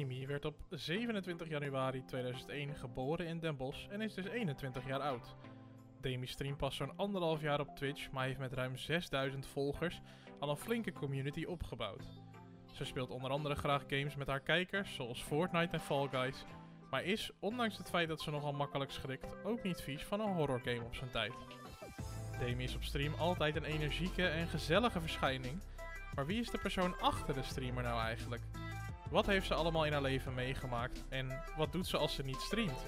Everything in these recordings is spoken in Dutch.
Amy werd op 27 januari 2001 geboren in Den Bosch en is dus 21 jaar oud. Demi streamt pas zo'n anderhalf jaar op Twitch, maar heeft met ruim 6000 volgers al een flinke community opgebouwd. Ze speelt onder andere graag games met haar kijkers, zoals Fortnite en Fall Guys, maar is, ondanks het feit dat ze nogal makkelijk schrikt, ook niet vies van een horrorgame op zijn tijd. Demi is op stream altijd een energieke en gezellige verschijning, maar wie is de persoon achter de streamer nou eigenlijk? Wat heeft ze allemaal in haar leven meegemaakt en wat doet ze als ze niet streamt?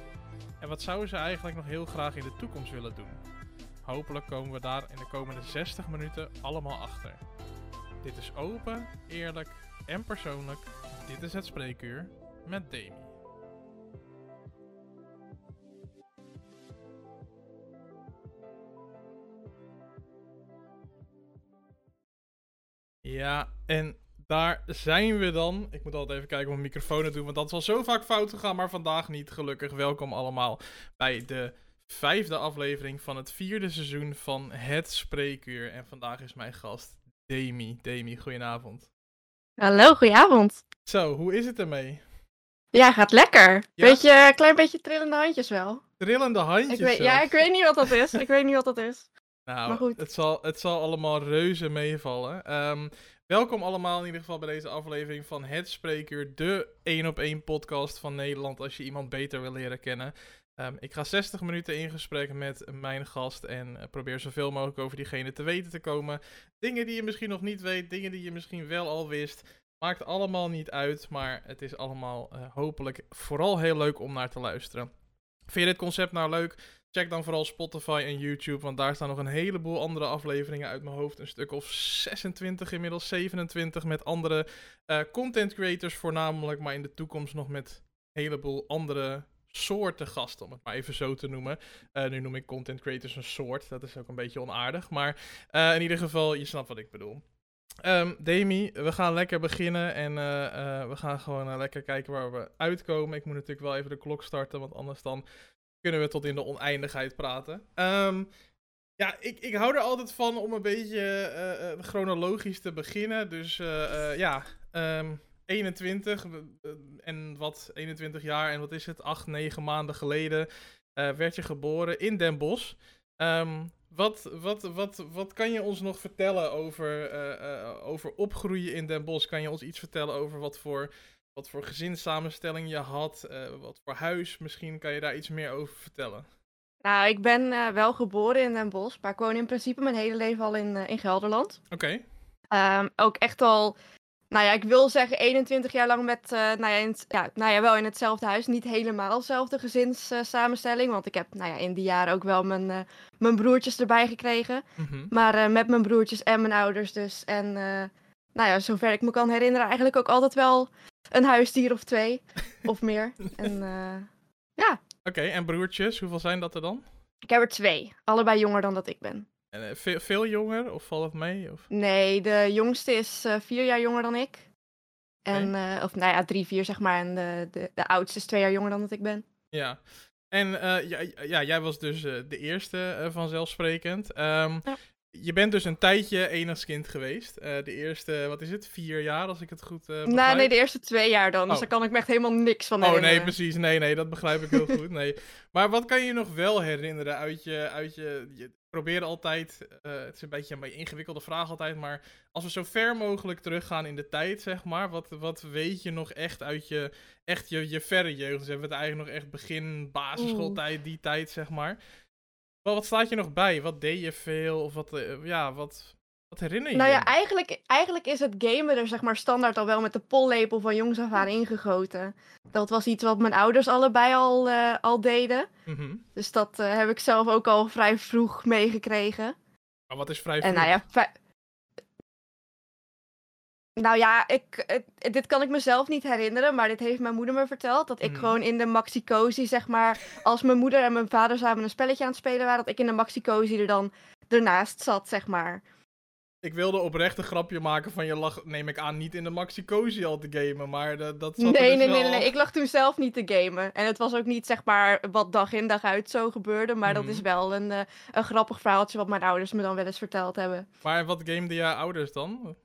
En wat zou ze eigenlijk nog heel graag in de toekomst willen doen? Hopelijk komen we daar in de komende 60 minuten allemaal achter. Dit is open, eerlijk en persoonlijk. Dit is het spreekuur met Demi. Ja, en daar zijn we dan. Ik moet altijd even kijken of mijn microfoon het doet, want dat is al zo vaak fout gegaan, maar vandaag niet. Gelukkig welkom allemaal bij de vijfde aflevering van het vierde seizoen van Het Spreekuur. En vandaag is mijn gast Demi. Demi, goedenavond. Hallo, goedenavond. Zo, hoe is het ermee? Ja, gaat lekker. Ja? Beetje, klein beetje trillende handjes wel. Trillende handjes. Ik weet, ja, ik weet niet wat dat is. Ik weet niet wat dat is. Nou. Het, zal, het zal allemaal reuze meevallen. Ehm, welkom allemaal in ieder geval bij deze aflevering van Het Spreekuur, de 1 op 1 podcast van Nederland als je iemand beter wil leren kennen. Ehm, ik ga 60 minuten in gesprek met mijn gast en eh, probeer zoveel mogelijk over diegene te weten te komen. Dingen die je misschien nog niet weet, dingen die je misschien wel al wist. Maakt allemaal niet uit, maar het is allemaal eh, hopelijk vooral heel leuk om naar te luisteren. Vind je dit concept nou leuk? Check dan vooral Spotify en YouTube, want daar staan nog een heleboel andere afleveringen uit mijn hoofd. Een stuk of 26, inmiddels 27 met andere eh, content creators voornamelijk, maar in de toekomst nog met een heleboel andere soorten gasten, om het maar even zo te noemen. Eh, nu noem ik content creators een soort, dat is ook een beetje onaardig, maar eh, in ieder geval, je snapt wat ik bedoel. Ehm Demi, we gaan lekker beginnen en we gaan gewoon lekker kijken waar we uitkomen. Ik moet natuurlijk wel even de klok starten, want anders dan kunnen we tot in de oneindigheid praten. Ehm, ja, ik, ik hou er altijd van om een beetje eh, eh, chronologisch te beginnen. Dus eh, ja, ehm, 21 eh, en wat 21 jaar en wat is het, 8, 9 maanden geleden werd je geboren in Den Bosch. Ehm, wat, wat, wat, wat kan je ons nog vertellen over, over opgroeien in Den Bosch? Kan je ons iets vertellen over wat voor, wat voor gezinssamenstelling je had? eh, wat voor huis misschien? Kan je daar iets meer over vertellen? Nou, ik ben eh, wel geboren in Den Bosch, maar ik woon in principe mijn hele leven al in, eh, in Gelderland. Oké. Ehm, ook echt al, nou ja, ik wil zeggen 21 jaar lang met, nou, ja, in ja, nou ja, wel in hetzelfde huis. Niet helemaal dezelfde gezinssamenstelling, want ik heb nou ja, in die jaren ook wel mijn, mijn broertjes erbij gekregen. Mhm. Maar met mijn broertjes en mijn ouders dus. En nou ja, zover ik me kan herinneren, eigenlijk ook altijd wel een huisdier of twee of meer. En eh, Oké, en broertjes, hoeveel zijn dat er dan? ik heb er twee, allebei jonger dan dat ik ben. En, eh, veel, veel jonger of valt het mee? Of? Nee, de jongste is eh, vier jaar jonger dan ik. En, of nou ja, drie, vier zeg maar. En de, de, de oudste is twee jaar jonger dan dat ik ben. Ja. En ja, ja, jij was dus de eerste vanzelfsprekend. Ehm, Ja. Je bent dus een tijdje enigskind geweest. Eh, de eerste, wat is het, vier jaar als ik het goed eh Nee, begrijp? nee, de eerste twee jaar dan. Dus Oh. daar kan ik me echt helemaal niks van Oh nee, herinneren. precies. Nee, nee, dat begrijp ik heel goed. Nee. Maar wat kan je nog wel herinneren uit je... Uit je, je probeert altijd... eh, het is een beetje een ingewikkelde vraag altijd, maar... Als we zo ver mogelijk teruggaan in de tijd, zeg maar... Wat, wat weet je nog echt uit je... Echt je, je verre jeugd? Dus hebben we het eigenlijk nog echt begin basisschooltijd, die tijd, zeg maar. Wel, wat staat je nog bij? Wat deed je veel? Of wat... eh, ja, wat... Wat herinner je Nou ja, eigenlijk, eigenlijk is het gamen er zeg maar standaard al wel met de pollepel van jongs af aan ingegoten. Dat was iets wat mijn ouders allebei al, eh, al deden. Mhm. Dus dat eh, heb ik zelf ook al vrij vroeg meegekregen. Maar wat is vrij En nou vroeg? ja, nou ja, ik, het- dit kan ik mezelf niet herinneren, maar dit heeft mijn moeder me verteld. Dat ik Mhm. gewoon in de Maxi Cozy, zeg maar, als mijn moeder en mijn vader samen een spelletje aan het spelen waren, dat ik in de Maxi Cozy er dan ernaast zat, zeg maar. Ik wilde oprecht een grapje maken van je lag, neem ik aan, niet in de Maxi Cozy al te gamen, maar dat, dat zat Nee, er nee, dus nee, nee, nee. af. Ik lag toen zelf niet te gamen. En het was ook niet, zeg maar, wat dag in dag uit zo gebeurde. Maar dat is wel een, eh, een grappig verhaaltje wat mijn ouders me dan wel eens verteld hebben. Maar wat gamede jouw ouders dan?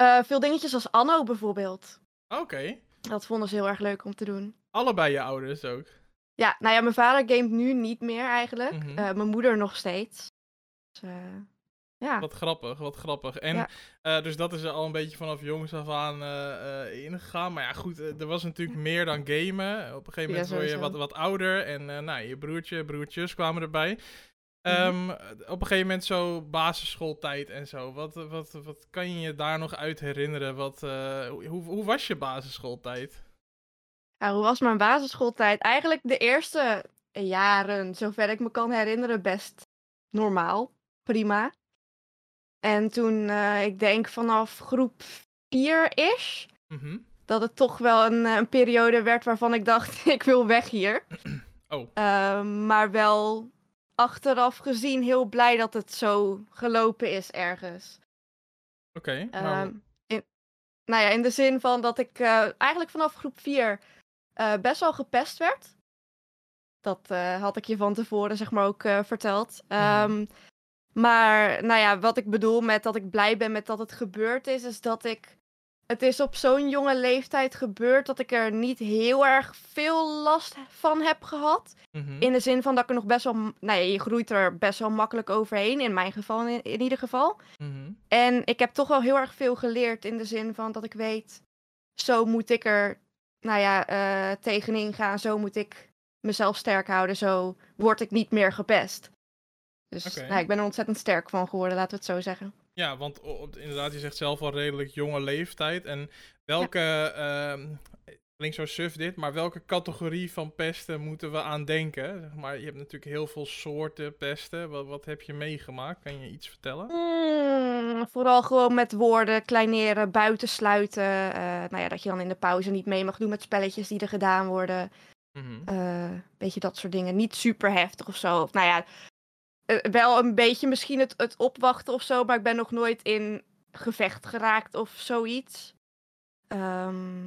Eh, veel dingetjes als Anno bijvoorbeeld. Oké. Dat vonden ze heel erg leuk om te doen. Allebei je ouders ook. Ja, nou ja, mijn vader gamet nu niet meer eigenlijk. Mhm. Eh, mijn moeder nog steeds. Dus, eh, ja. Wat grappig, wat grappig. En Ja. dus dat is er al een beetje vanaf jongs af aan ingegaan. Maar ja, goed, er was natuurlijk meer dan gamen. Op een gegeven Ja, moment word je wat, wat ouder. En nou, je broertje, broertjes kwamen erbij. Mhm. Ehm, op een gegeven moment zo basisschooltijd en zo. Wat, wat, wat kan je je daar nog uit herinneren? Wat, eh, hoe, hoe was je basisschooltijd? Ja, hoe was mijn basisschooltijd? Eigenlijk de eerste jaren, zover ik me kan herinneren, best normaal. Prima. En toen, eh, ik denk vanaf groep 4-ish, Mhm. dat het toch wel een, eh, een periode werd waarvan ik dacht, ik wil weg hier. Oh. Ehm, maar wel achteraf gezien heel blij dat het zo gelopen is ergens. Oké. Ehm, in, nou ja, in de zin van dat ik eh, eigenlijk vanaf groep 4 eh, best wel gepest werd. Dat eh, had ik je van tevoren zeg maar ook verteld. Ehm, Maar nou ja, wat ik bedoel met dat ik blij ben met dat het gebeurd is, is dat ik. Het is op zo'n jonge leeftijd gebeurd dat ik er niet heel erg veel last van heb gehad. mhm. In de zin van dat ik er nog best wel. m- Nou ja, je groeit er best wel makkelijk overheen. In mijn geval in, in ieder geval. Mhm. En ik heb toch wel heel erg veel geleerd in de zin van dat ik weet, zo moet ik er, nou ja, eh, tegenin gaan. Zo moet ik mezelf sterk houden. Zo word ik niet meer gepest. Dus nou, ik ben er ontzettend sterk van geworden, laten we het zo zeggen. Ja, want op- inderdaad, je zegt zelf al redelijk jonge leeftijd. En welke, ehm klinkt zo suf dit, maar welke categorie van pesten moeten we aan denken? Zeg maar, je hebt natuurlijk heel veel soorten pesten. Wat, wat heb je meegemaakt? Kan je iets vertellen? Mm, vooral gewoon met woorden, kleineren, buitensluiten. eh nou ja, dat je dan in de pauze niet mee mag doen met spelletjes die er gedaan worden. Mhm. eh beetje dat soort dingen. Niet super heftig of zo. Of, nou ja, wel een beetje misschien het, het opwachten of zo. Maar ik ben nog nooit in gevecht geraakt of zoiets. Ehm,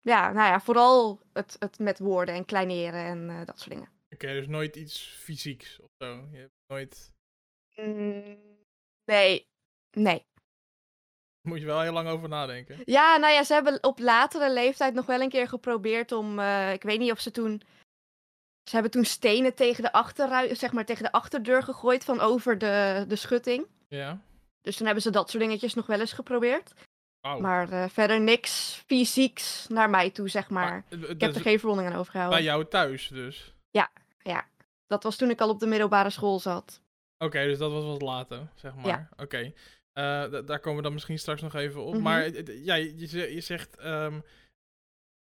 ja, nou ja, vooral het, het met woorden en kleineren en eh, dat soort dingen. Oké, dus nooit iets fysieks of zo. Je hebt nooit... Mm, nee, nee. Moet je wel heel lang over nadenken. Ja, nou ja, ze hebben op latere leeftijd nog wel een keer geprobeerd om. eh, ik weet niet of ze toen. Ze hebben toen stenen tegen de, zeg maar, tegen de achterdeur gegooid van over de, de schutting. Ja? Dus toen hebben ze dat soort dingetjes nog wel eens geprobeerd. Wauw. Maar eh, verder niks fysieks naar mij toe, zeg maar. Maar, eh, ik heb er geen verwondingen aan bij overgehouden. jou thuis dus? Dat was toen ik al op de middelbare school zat. Oké, dus dat was wat later, zeg maar. Ja. Oké. Eh, da- daar komen we dan misschien straks nog even op. Mhm. Maar ja, je, je, je zegt. ehm,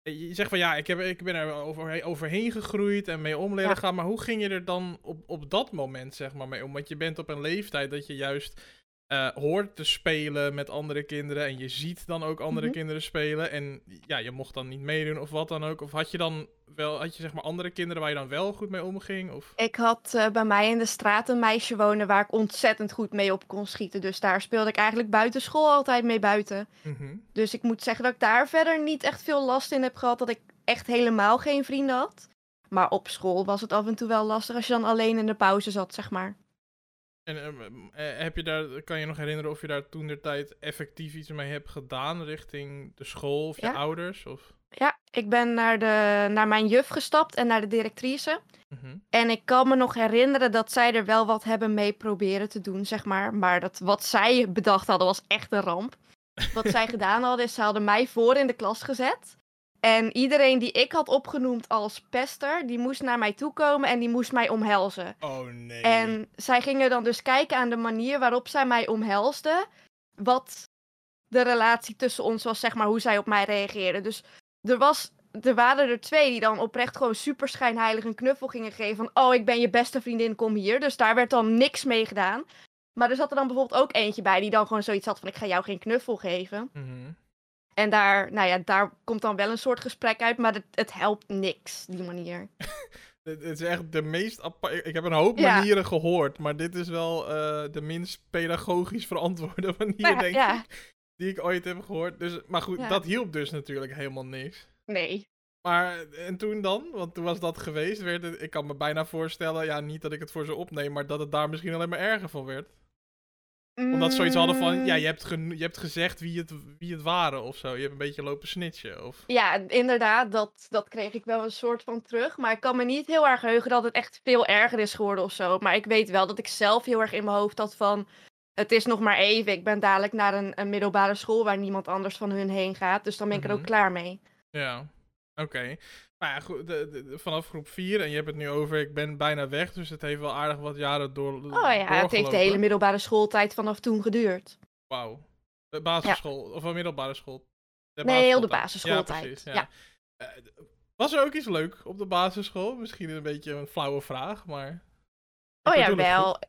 je zegt van ja, ik, heb, ik ben er over, overheen gegroeid en mee om leren Ja. gaan. Maar hoe ging je er dan op, op dat moment zeg maar mee om? Want je bent op een leeftijd dat je juist eh, hoort te spelen met andere kinderen. En je ziet dan ook andere Mhm. kinderen spelen. En ja, je mocht dan niet meedoen of wat dan ook. Of had je dan wel, had je zeg maar andere kinderen waar je dan wel goed mee omging? Of... Ik had eh, bij mij in de straat een meisje wonen waar ik ontzettend goed mee op kon schieten. Dus daar speelde ik eigenlijk buiten school altijd mee buiten. Mhm. Dus ik moet zeggen dat ik daar verder niet echt veel last in heb gehad. Dat ik echt helemaal geen vrienden had. Maar op school was het af en toe wel lastig als je dan alleen in de pauze zat, zeg maar. En ehm, eh, heb je daar, kan je nog herinneren of je daar toen de tijd effectief iets mee hebt gedaan richting de school of je Ja. ouders? Of... Ja, ik ben naar, de, naar mijn juf gestapt en naar de directrice. Mhm. En ik kan me nog herinneren dat zij er wel wat hebben mee proberen te doen, zeg maar. Maar dat, wat zij bedacht hadden was echt een ramp. Wat zij gedaan hadden is, ze hadden mij voor in de klas gezet. En iedereen die ik had opgenoemd als pester, die moest naar mij toe komen en die moest mij omhelzen. Oh nee. En zij gingen dan dus kijken aan de manier waarop zij mij omhelsde. Wat de relatie tussen ons was, zeg maar, hoe zij op mij reageerde. Dus er, was, er waren er twee die dan oprecht gewoon super schijnheilig een knuffel gingen geven. Van, oh, ik ben je beste vriendin, kom hier. Dus daar werd dan niks mee gedaan. Maar er zat er dan bijvoorbeeld ook eentje bij die dan gewoon zoiets had van, ik ga jou geen knuffel geven. Mhm. En daar, nou ja, daar komt dan wel een soort gesprek uit, maar het, het helpt niks, die manier. Dit is echt de meest. Ik heb een hoop Ja. manieren gehoord, maar dit is wel eh, de minst pedagogisch verantwoorde manier, Ja, denk ja. ik, die ik ooit heb gehoord. Dus, maar goed, dat hielp dus natuurlijk helemaal niks. Nee. Maar en toen dan? Want toen was dat geweest. Werd het, ik kan me bijna voorstellen, ja, niet dat ik het voor ze opneem, maar dat het daar misschien alleen maar erger van werd. Omdat ze zoiets hadden van, ja, Mm, je hebt, je hebt gezegd wie het, wie het waren of zo. Je hebt een beetje lopen snitchen. Of... Ja, inderdaad, dat, dat kreeg ik wel een soort van terug. Maar ik kan me niet heel erg heugen dat het echt veel erger is geworden of zo. Maar ik weet wel dat ik zelf heel erg in mijn hoofd had van... Het is nog maar even. Ik ben dadelijk naar een, een middelbare school waar niemand anders van hun heen gaat. Dus dan ben ik er ook Mhm. klaar mee. Ja, oké. Maar ja, goed, de, de- de- vanaf groep 4, en je hebt het nu over, ik ben bijna weg, dus het heeft wel aardig wat jaren door. Oh ja, het heeft de hele middelbare schooltijd vanaf toen geduurd. Wauw. De basisschool, of een middelbare school? De Nee, heel de basisschooltijd. Ja, precies. Ja. Eh, was er ook iets leuk op de basisschool? Misschien een beetje een flauwe vraag, maar. Oh ja, wel.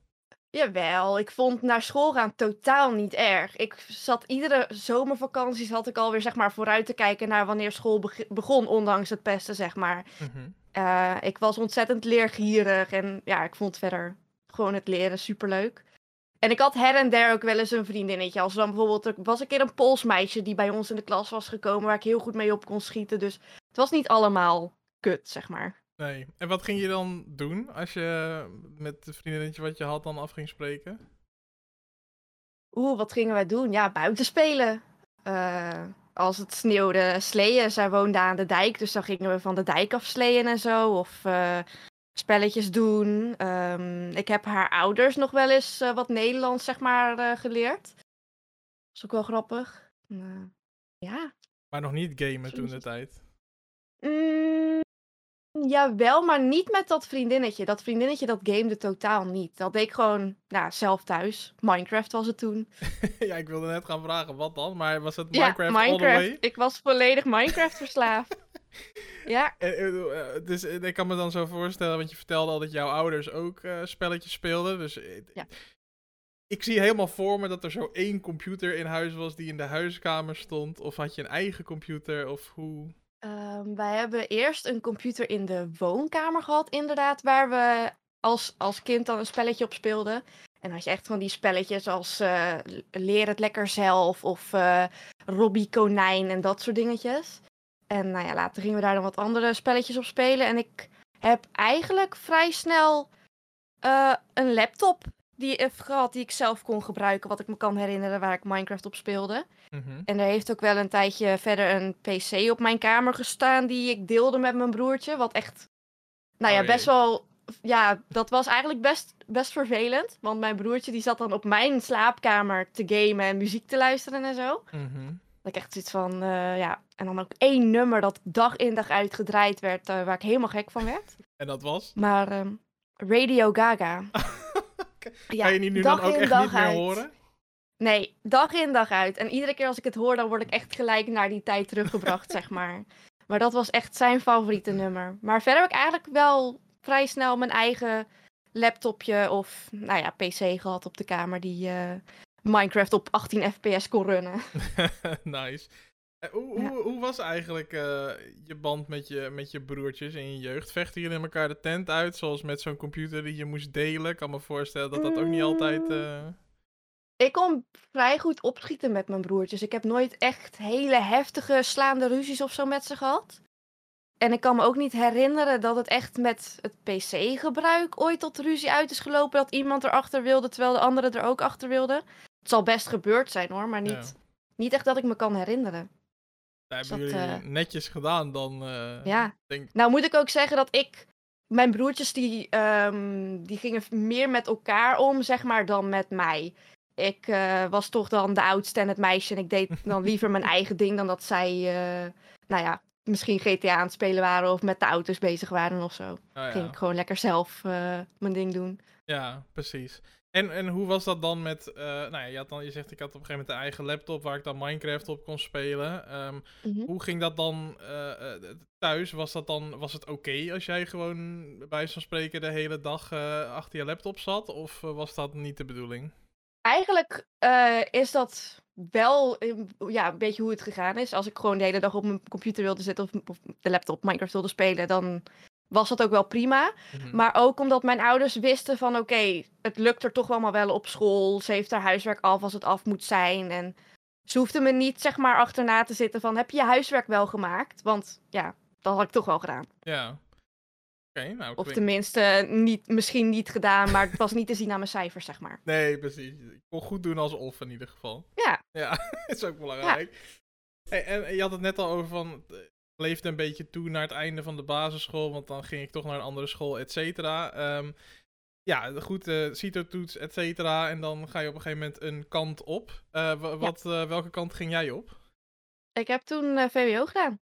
Jawel, ik vond naar school gaan totaal niet erg. Ik zat iedere zomervakanties had ik alweer zeg maar vooruit te kijken naar wanneer school beg- begon, ondanks het pesten zeg maar. Mhm. Eh, ik was ontzettend leergierig en ja, ik vond verder gewoon het leren superleuk. En ik had her en der ook wel eens een vriendinnetje. Als dan bijvoorbeeld, er was een keer een Pools meisje die bij ons in de klas was gekomen, waar ik heel goed mee op kon schieten. Dus het was niet allemaal kut, zeg maar. Nee. En wat ging je dan doen als je met het vriendinnetje wat je had dan af ging spreken? Oeh, wat gingen wij doen? Ja, buiten spelen. Eh, als het sneeuwde, sleeën. Zij woonde aan de dijk, dus dan gingen we van de dijk af sleeën en zo. Of eh, spelletjes doen. Ehm, ik heb haar ouders nog wel eens eh, wat Nederlands, zeg maar, geleerd. Dat is ook wel grappig. Ja. Maar nog niet gamen toen de tijd. Mm, jawel, maar niet met dat vriendinnetje. Dat vriendinnetje, dat gamede totaal niet. Dat deed ik gewoon nou, zelf thuis. Minecraft was het toen. ja, ik wilde net gaan vragen wat dan, maar was het Ja, Minecraft, the way? Ik was volledig Minecraft verslaafd. ja, Eh, eh, eh, dus ik kan me dan zo voorstellen, want je vertelde al dat jouw ouders ook spelletjes speelden. Dus Ja. ik zie helemaal voor me dat er zo één computer in huis was die in de huiskamer stond. Of had je een eigen computer, of hoe... Ehm, wij hebben eerst een computer in de woonkamer gehad, inderdaad, waar we als, als kind dan een spelletje op speelden. En had je echt van die spelletjes als eh, Leer het lekker zelf of eh Robbie Konijn en dat soort dingetjes. En nou ja, later gingen we daar dan wat andere spelletjes op spelen. En ik heb eigenlijk vrij snel eh, een laptop die, eh, gehad die ik zelf kon gebruiken, wat ik me kan herinneren, waar ik Minecraft op speelde. Mhm. En er heeft ook wel een tijdje verder een PC op mijn kamer gestaan die ik deelde met mijn broertje. Wat echt, nou ja, Oh best wel, ja, dat was eigenlijk best, best vervelend. Want mijn broertje die zat dan op mijn slaapkamer te gamen en muziek te luisteren en zo. Mhm. Dat ik echt zoiets van, eh, ja, en dan ook één nummer dat dag in dag uit gedraaid werd, eh, waar ik helemaal gek van werd. En dat was? Maar ehm, Radio Gaga. Ja, Ga je die nu dan ook echt niet meer uit. horen? Nee, dag in dag uit. En iedere keer als ik het hoor, dan word ik echt gelijk naar die tijd teruggebracht, zeg maar. Maar dat was echt zijn favoriete nummer. Maar verder heb ik eigenlijk wel vrij snel mijn eigen laptopje of, nou ja, PC gehad op de kamer die eh, Minecraft op 18 fps kon runnen. nice. Eh, hoe, Ja. hoe, hoe was eigenlijk eh, je band met je, met je broertjes in je jeugd? Vechten jullie elkaar de tent uit, zoals met zo'n computer die je moest delen? Ik kan me voorstellen dat dat ook niet altijd... Mm. Ik kon vrij goed opschieten met mijn broertjes. Ik heb nooit echt hele heftige slaande ruzies of zo met ze gehad. En ik kan me ook niet herinneren dat het echt met het PC-gebruik ooit tot ruzie uit is gelopen. Dat iemand erachter wilde, terwijl de andere er ook achter wilde. Het zal best gebeurd zijn hoor, maar niet, Ja. niet echt dat ik me kan herinneren. Dus hebben dat, jullie eh, netjes gedaan dan, eh, Ja. denk Nou moet ik ook zeggen dat ik... Mijn broertjes die, ehm, die gingen meer met elkaar om, zeg maar, dan met mij. Ik eh, was toch dan de oudste en het meisje. En ik deed dan liever mijn eigen ding dan dat zij, eh, nou ja, misschien GTA aan het spelen waren of met de auto's bezig waren of zo. Oh ja. Ging ik gewoon lekker zelf eh, mijn ding doen. Ja, precies. En, en hoe was dat dan met... nou ja, je, had dan, je zegt ik had op een gegeven moment een eigen laptop waar ik dan Minecraft op kon spelen. Ehm, Mhm. Hoe ging dat dan thuis? Was, dat dan, was het oké als jij gewoon bij van spreken de hele dag achter je laptop zat? Of was dat niet de bedoeling? Eigenlijk eh, is dat wel ja, een beetje hoe het gegaan is. Als ik gewoon de hele dag op mijn computer wilde zitten of de laptop Minecraft wilde spelen, dan was dat ook wel prima. Mhm. Maar ook omdat mijn ouders wisten van oké, het lukt er toch wel maar wel op school. Ze heeft haar huiswerk af als het af moet zijn. En ze hoefde me niet zeg maar achterna te zitten van heb je je huiswerk wel gemaakt? Want ja, dat had ik toch wel gedaan. Ja. Nou Of tenminste, niet, misschien niet gedaan, maar het was niet te zien aan mijn cijfers, zeg maar. Nee, precies. Ik kon goed doen als of in ieder geval. Ja. Ja, is ook belangrijk. Hey, en je had het net al over van... Het leefde een beetje toe naar het einde van de basisschool, want dan ging ik toch naar een andere school, et cetera. Ehm, ja, goed, eh CITO-toets, et cetera. En dan ga je op een gegeven moment een kant op. Eh, wa- wat, eh, welke kant ging jij op? Ik heb toen eh, VWO gedaan.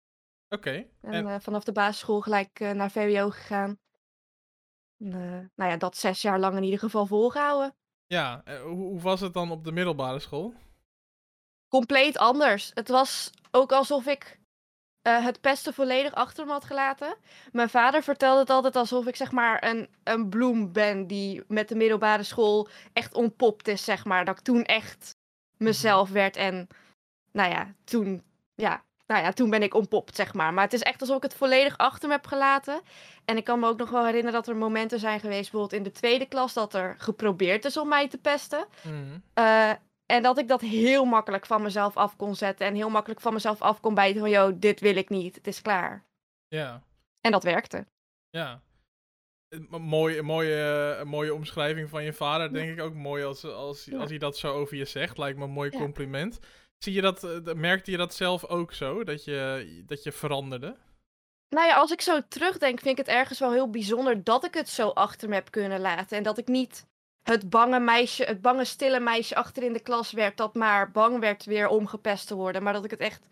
Oké. En, En- eh, vanaf de basisschool gelijk eh, naar VWO gegaan. En, eh, nou ja, dat zes jaar lang in ieder geval volgehouden. Ja, eh, hoe, hoe was het dan op de middelbare school? Compleet anders. Het was ook alsof ik eh, het pesten volledig achter me had gelaten. Mijn vader vertelde het altijd alsof ik zeg maar een, een bloem ben die met de middelbare school echt ontpopt is, zeg maar. Dat ik toen echt mezelf werd en nou ja, toen, ja, nou ja, toen ben ik ontpopt, zeg maar. Maar het is echt alsof ik het volledig achter me heb gelaten. En ik kan me ook nog wel herinneren dat er momenten zijn geweest, bijvoorbeeld in de tweede klas, dat er geprobeerd is om mij te pesten. Mhm. Eh, en dat ik dat heel makkelijk van mezelf af kon zetten. En heel makkelijk van mezelf af kon bijten van, yo, dit wil ik niet. Het is klaar. Ja. En dat werkte. Ja. Een mo- mooie, mooie, een mooie omschrijving van je vader, denk ik ook mooi als, als, als hij dat zo over je zegt. Lijkt me een mooi Ja. Zie je dat, eh, merkte je dat zelf ook zo, dat je, dat je veranderde? Nou ja, als ik zo terugdenk, vind ik het ergens wel heel bijzonder dat ik het zo achter me heb kunnen laten. En dat ik niet het bange meisje, het bange stille meisje achter in de klas werd, dat maar bang werd weer om gepest te worden. Maar dat ik het echt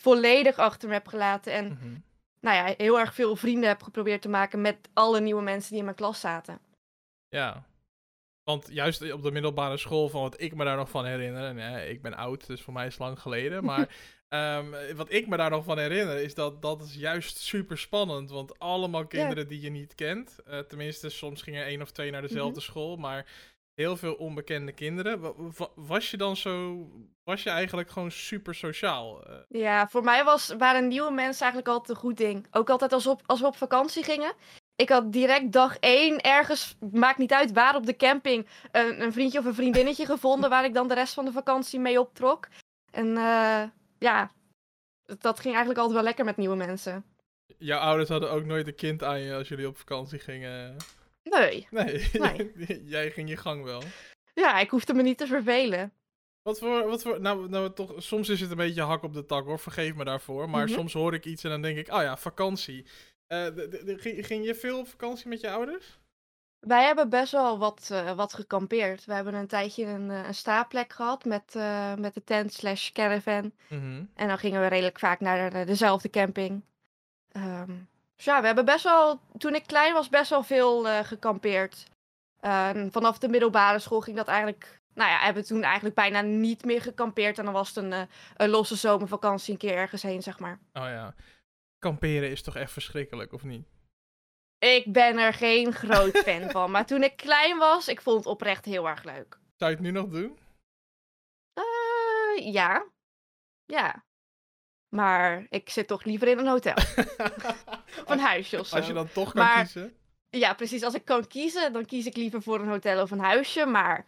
volledig achter me heb gelaten. En Mhm. nou ja, heel erg veel vrienden heb geprobeerd te maken met alle nieuwe mensen die in mijn klas zaten. Ja. Want juist op de middelbare school, van wat ik me daar nog van herinner, en eh, ik ben oud, dus voor mij is het lang geleden, maar ehm, wat ik me daar nog van herinner is dat dat is juist super spannend, want allemaal kinderen die je niet kent, eh, tenminste soms gingen er één of twee naar dezelfde school, maar heel veel onbekende kinderen. Wa- wa- Was je dan zo, was je eigenlijk gewoon super sociaal? Eh, Ja, voor mij was, waren nieuwe mensen eigenlijk altijd een goed ding. Ook altijd als, op, als we op vakantie gingen. Ik had direct dag één ergens, maakt niet uit waar op de camping, een, een vriendje of een vriendinnetje gevonden waar ik dan de rest van de vakantie mee optrok. En eh, ja, dat- ging eigenlijk altijd wel lekker met nieuwe mensen. jouw ouders hadden ook nooit een kind aan je als jullie op vakantie gingen? Nee, Nee, Nee. jij ging je gang wel. ja, ik hoefde me niet te vervelen. Wat voor, wat voor, nou, nou toch, soms is het een beetje hak op de tak hoor, vergeef me daarvoor. Maar Mhm. soms hoor ik iets en dan denk ik, oh ja, vakantie. Eh, ging, je veel op vakantie met je ouders? Wij hebben best wel wat, eh, wat gekampeerd. We hebben een tijdje een, eh, een gehad met, met de tent slash caravan. Mhm. En dan gingen we redelijk vaak naar de- dezelfde camping. Ehm, dus ja, we hebben best wel, toen ik klein was, best wel veel gekampeerd. Eh, en vanaf de middelbare school ging dat eigenlijk, nou ja, hebben we toen eigenlijk bijna niet meer gekampeerd. En dan was het een, een losse zomervakantie een keer ergens heen, zeg maar. Oh ja. Kamperen is toch echt verschrikkelijk, of niet? Ik ben er geen groot fan van. Maar toen ik klein was, ik vond het oprecht heel erg leuk. Zou je het nu nog doen? Eh, ja. Ja. Maar ik zit toch liever in een hotel. Of een huisje of zo. Als je dan toch kan Maar- kiezen. Ja, precies. Als ik kan kiezen, dan kies ik liever voor een hotel of een huisje. Maar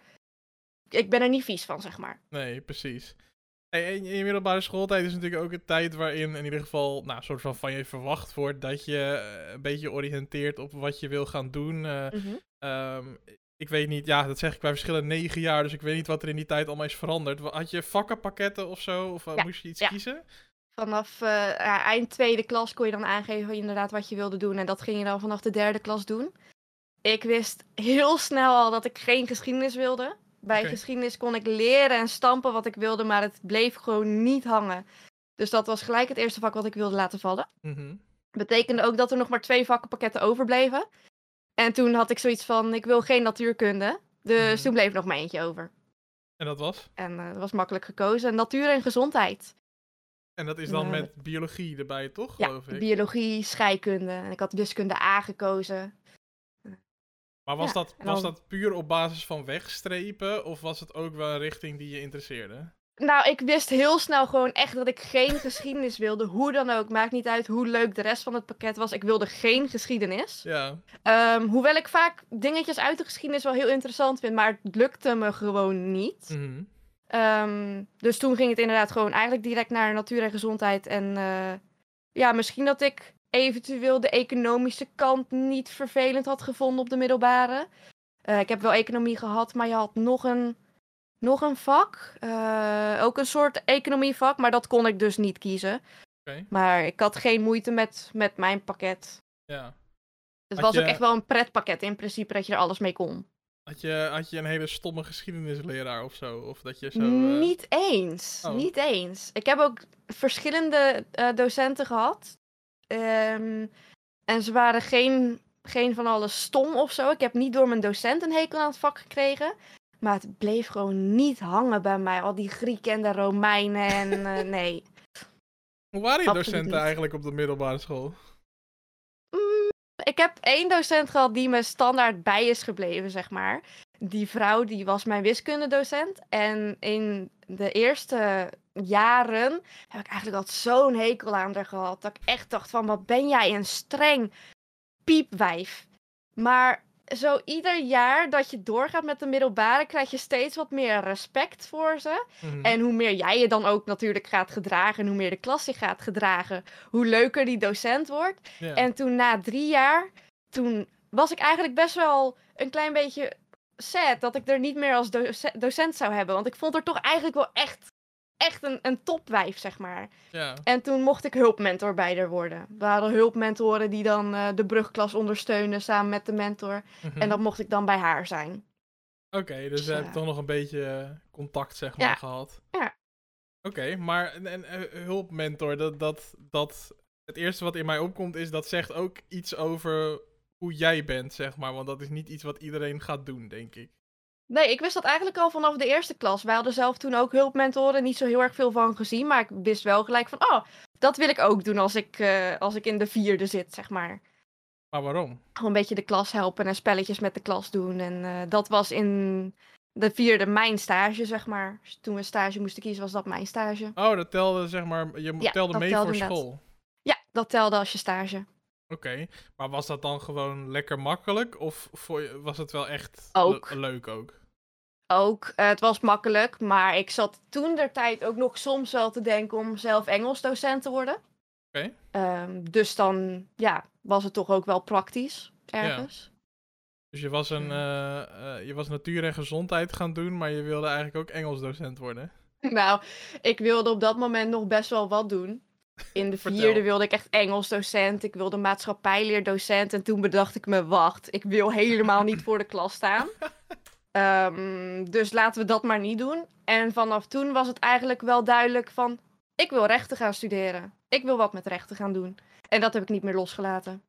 ik ben er niet vies van, zeg maar. Nee, precies. En je middelbare schooltijd is natuurlijk ook een tijd waarin in ieder geval, nou, soort van van je verwacht wordt dat je eh, een beetje oriënteert op wat je wil gaan doen. eh, Ehm, ik weet niet, ja, dat zeg ik bij verschillende negen jaar, dus ik weet niet wat er in die tijd allemaal is veranderd. Had je vakkenpakketten of zo? Of eh, Ja, moest je iets ja. kiezen? Vanaf eind tweede klas kon je dan aangeven inderdaad wat je wilde doen. En dat ging je dan vanaf de derde klas doen. Ik wist heel snel al dat ik geen geschiedenis wilde. Bij geschiedenis kon ik leren en stampen wat ik wilde, maar het bleef gewoon niet hangen. Dus dat was gelijk het eerste vak wat ik wilde laten vallen. Mhm. Betekende ook dat er nog maar twee vakkenpakketten overbleven. En toen had ik zoiets van, ik wil geen natuurkunde. Dus Mhm. toen bleef nog maar eentje over. En dat was? En eh, dat was makkelijk gekozen. Natuur en gezondheid. En dat is dan Nee. met biologie erbij, toch? Ja, geloof ik. biologie, scheikunde. En ik had wiskunde A gekozen. Maar was, ja, dat, was dan- dat puur op basis van wegstrepen? Of was het ook wel een richting die je interesseerde? Nou, ik wist heel snel gewoon echt dat ik geen geschiedenis wilde. Hoe dan ook. Maakt niet uit hoe leuk de rest van het pakket was. Ik wilde geen geschiedenis. Ja. Ehm, hoewel ik vaak dingetjes uit de geschiedenis wel heel interessant vind. Maar het lukte me gewoon niet. Mhm. Ehm, dus toen ging het inderdaad gewoon eigenlijk direct naar natuur en gezondheid. En eh, ja, misschien dat ik eventueel de economische kant niet vervelend had gevonden op de middelbare. Eh, ik heb wel economie gehad, maar je had nog een, nog een vak. Eh, ook een soort economievak, maar dat kon ik dus niet kiezen. Maar ik had geen moeite met, met mijn pakket. Ja. Het Had was ook echt wel een pretpakket in principe dat je er alles mee kon. Had je, had je een hele stomme geschiedenisleraar of zo? Of dat je zo... eh, Niet eens. Oh. Niet eens. Ik heb ook verschillende docenten gehad. Ehm, en ze waren geen, geen van alles stom of zo. Ik heb niet door mijn docent een hekel aan het vak gekregen. Maar het bleef gewoon niet hangen bij mij. Al die Grieken en de Romeinen en eh, nee. Hoe waren je docenten eigenlijk op de middelbare school? Mm, ik heb één docent gehad die me standaard bij is gebleven, zeg maar. Die vrouw die was mijn wiskundedocent. En in de eerste jaren heb ik eigenlijk al zo'n hekel aan haar gehad. Dat ik echt dacht van, wat ben jij een streng piepwijf. Maar zo ieder jaar dat je doorgaat met de middelbare, krijg je steeds wat meer respect voor ze. Mhm. En hoe meer jij je dan ook natuurlijk gaat gedragen en hoe meer de klas zich gaat gedragen, hoe leuker die docent wordt. En toen na drie jaar, toen was ik eigenlijk best wel een klein beetje sad dat ik er niet meer als doce- docent zou hebben. Want ik vond er toch eigenlijk wel echt, echt een, een topwijf, zeg maar. ja. En toen mocht ik hulpmentor bij haar worden. We hadden hulpmentoren die dan eh, de brugklas ondersteunen samen met de mentor. Mhm. En dat mocht ik dan bij haar zijn. Oké, dus je Ja. hebt toch nog een beetje eh, contact, zeg maar, Ja. gehad. Ja. Oké, maar een, een, een hulpmentor, dat, dat, dat... Het eerste wat in mij opkomt is, dat zegt ook iets over hoe jij bent, zeg maar. Want dat is niet iets wat iedereen gaat doen, denk ik. Nee, ik wist dat eigenlijk al vanaf de eerste klas. Wij hadden zelf toen ook hulpmentoren, niet zo heel erg veel van gezien. Maar ik wist wel gelijk van, oh, dat wil ik ook doen als ik, eh, als ik in de vierde zit, zeg maar. Maar waarom? Gewoon een beetje de klas helpen en spelletjes met de klas doen. En eh, dat was in de vierde mijn stage, zeg maar. Dus toen we stage moesten kiezen, was dat mijn stage. Oh, dat telde, zeg maar, je Ja, telde mee voor school. Ja, dat telde als je stage. Oké, maar was dat dan gewoon lekker makkelijk? Of voor je- was het wel echt Ook. le- leuk ook? Ook, eh, het was makkelijk, maar ik zat toen der tijd ook nog soms wel te denken om zelf Engels docent te worden. Oké. Ehm, dus dan, ja, was het toch ook wel praktisch ergens. Dus je was, een, eh, eh, je was natuur en gezondheid gaan doen, maar je wilde eigenlijk ook Engels docent worden. Nou, ik wilde op dat moment nog best wel wat doen. In de vierde wilde ik echt Engels docent, ik wilde maatschappijleerdocent en toen bedacht ik me, wacht, ik wil helemaal niet voor de klas staan. Ehm, dus laten we dat maar niet doen. En vanaf toen was het eigenlijk wel duidelijk van, ik wil rechten gaan studeren. Ik wil wat met rechten gaan doen. En dat heb ik niet meer losgelaten.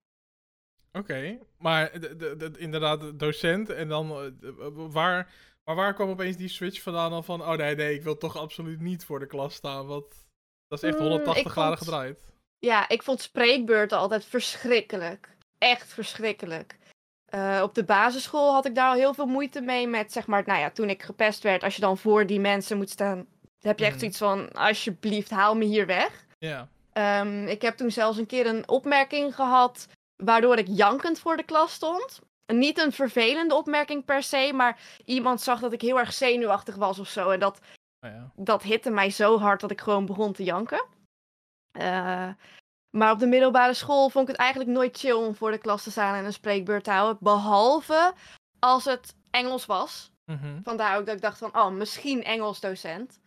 Oké, maar de, de, de- inderdaad, de docent en dan eh, waar, maar waar kwam opeens die switch vandaan dan van, oh nee, nee, ik wil toch absoluut niet voor de klas staan, wat, dat is echt Mm, 180 ik graden vond- gedraaid. Ja, ik vond spreekbeurten altijd verschrikkelijk. Echt verschrikkelijk. Eh, op de basisschool had ik daar al heel veel moeite mee met, zeg maar, nou ja, toen ik gepest werd, als je dan voor die mensen moet staan, heb je echt Mhm. zoiets van, alsjeblieft, haal me hier weg. Ja, Ehm, ik heb toen zelfs een keer een opmerking gehad, waardoor ik jankend voor de klas stond. Niet een vervelende opmerking per se, maar iemand zag dat ik heel erg zenuwachtig was of zo. En dat ja. dat hitte mij zo hard dat ik gewoon begon te janken. Eh, maar op de middelbare school vond ik het eigenlijk nooit chill om voor de klas te staan en een spreekbeurt te houden. Behalve als het Engels was. Mhm. Vandaar ook dat ik dacht van, oh, misschien Engels docent.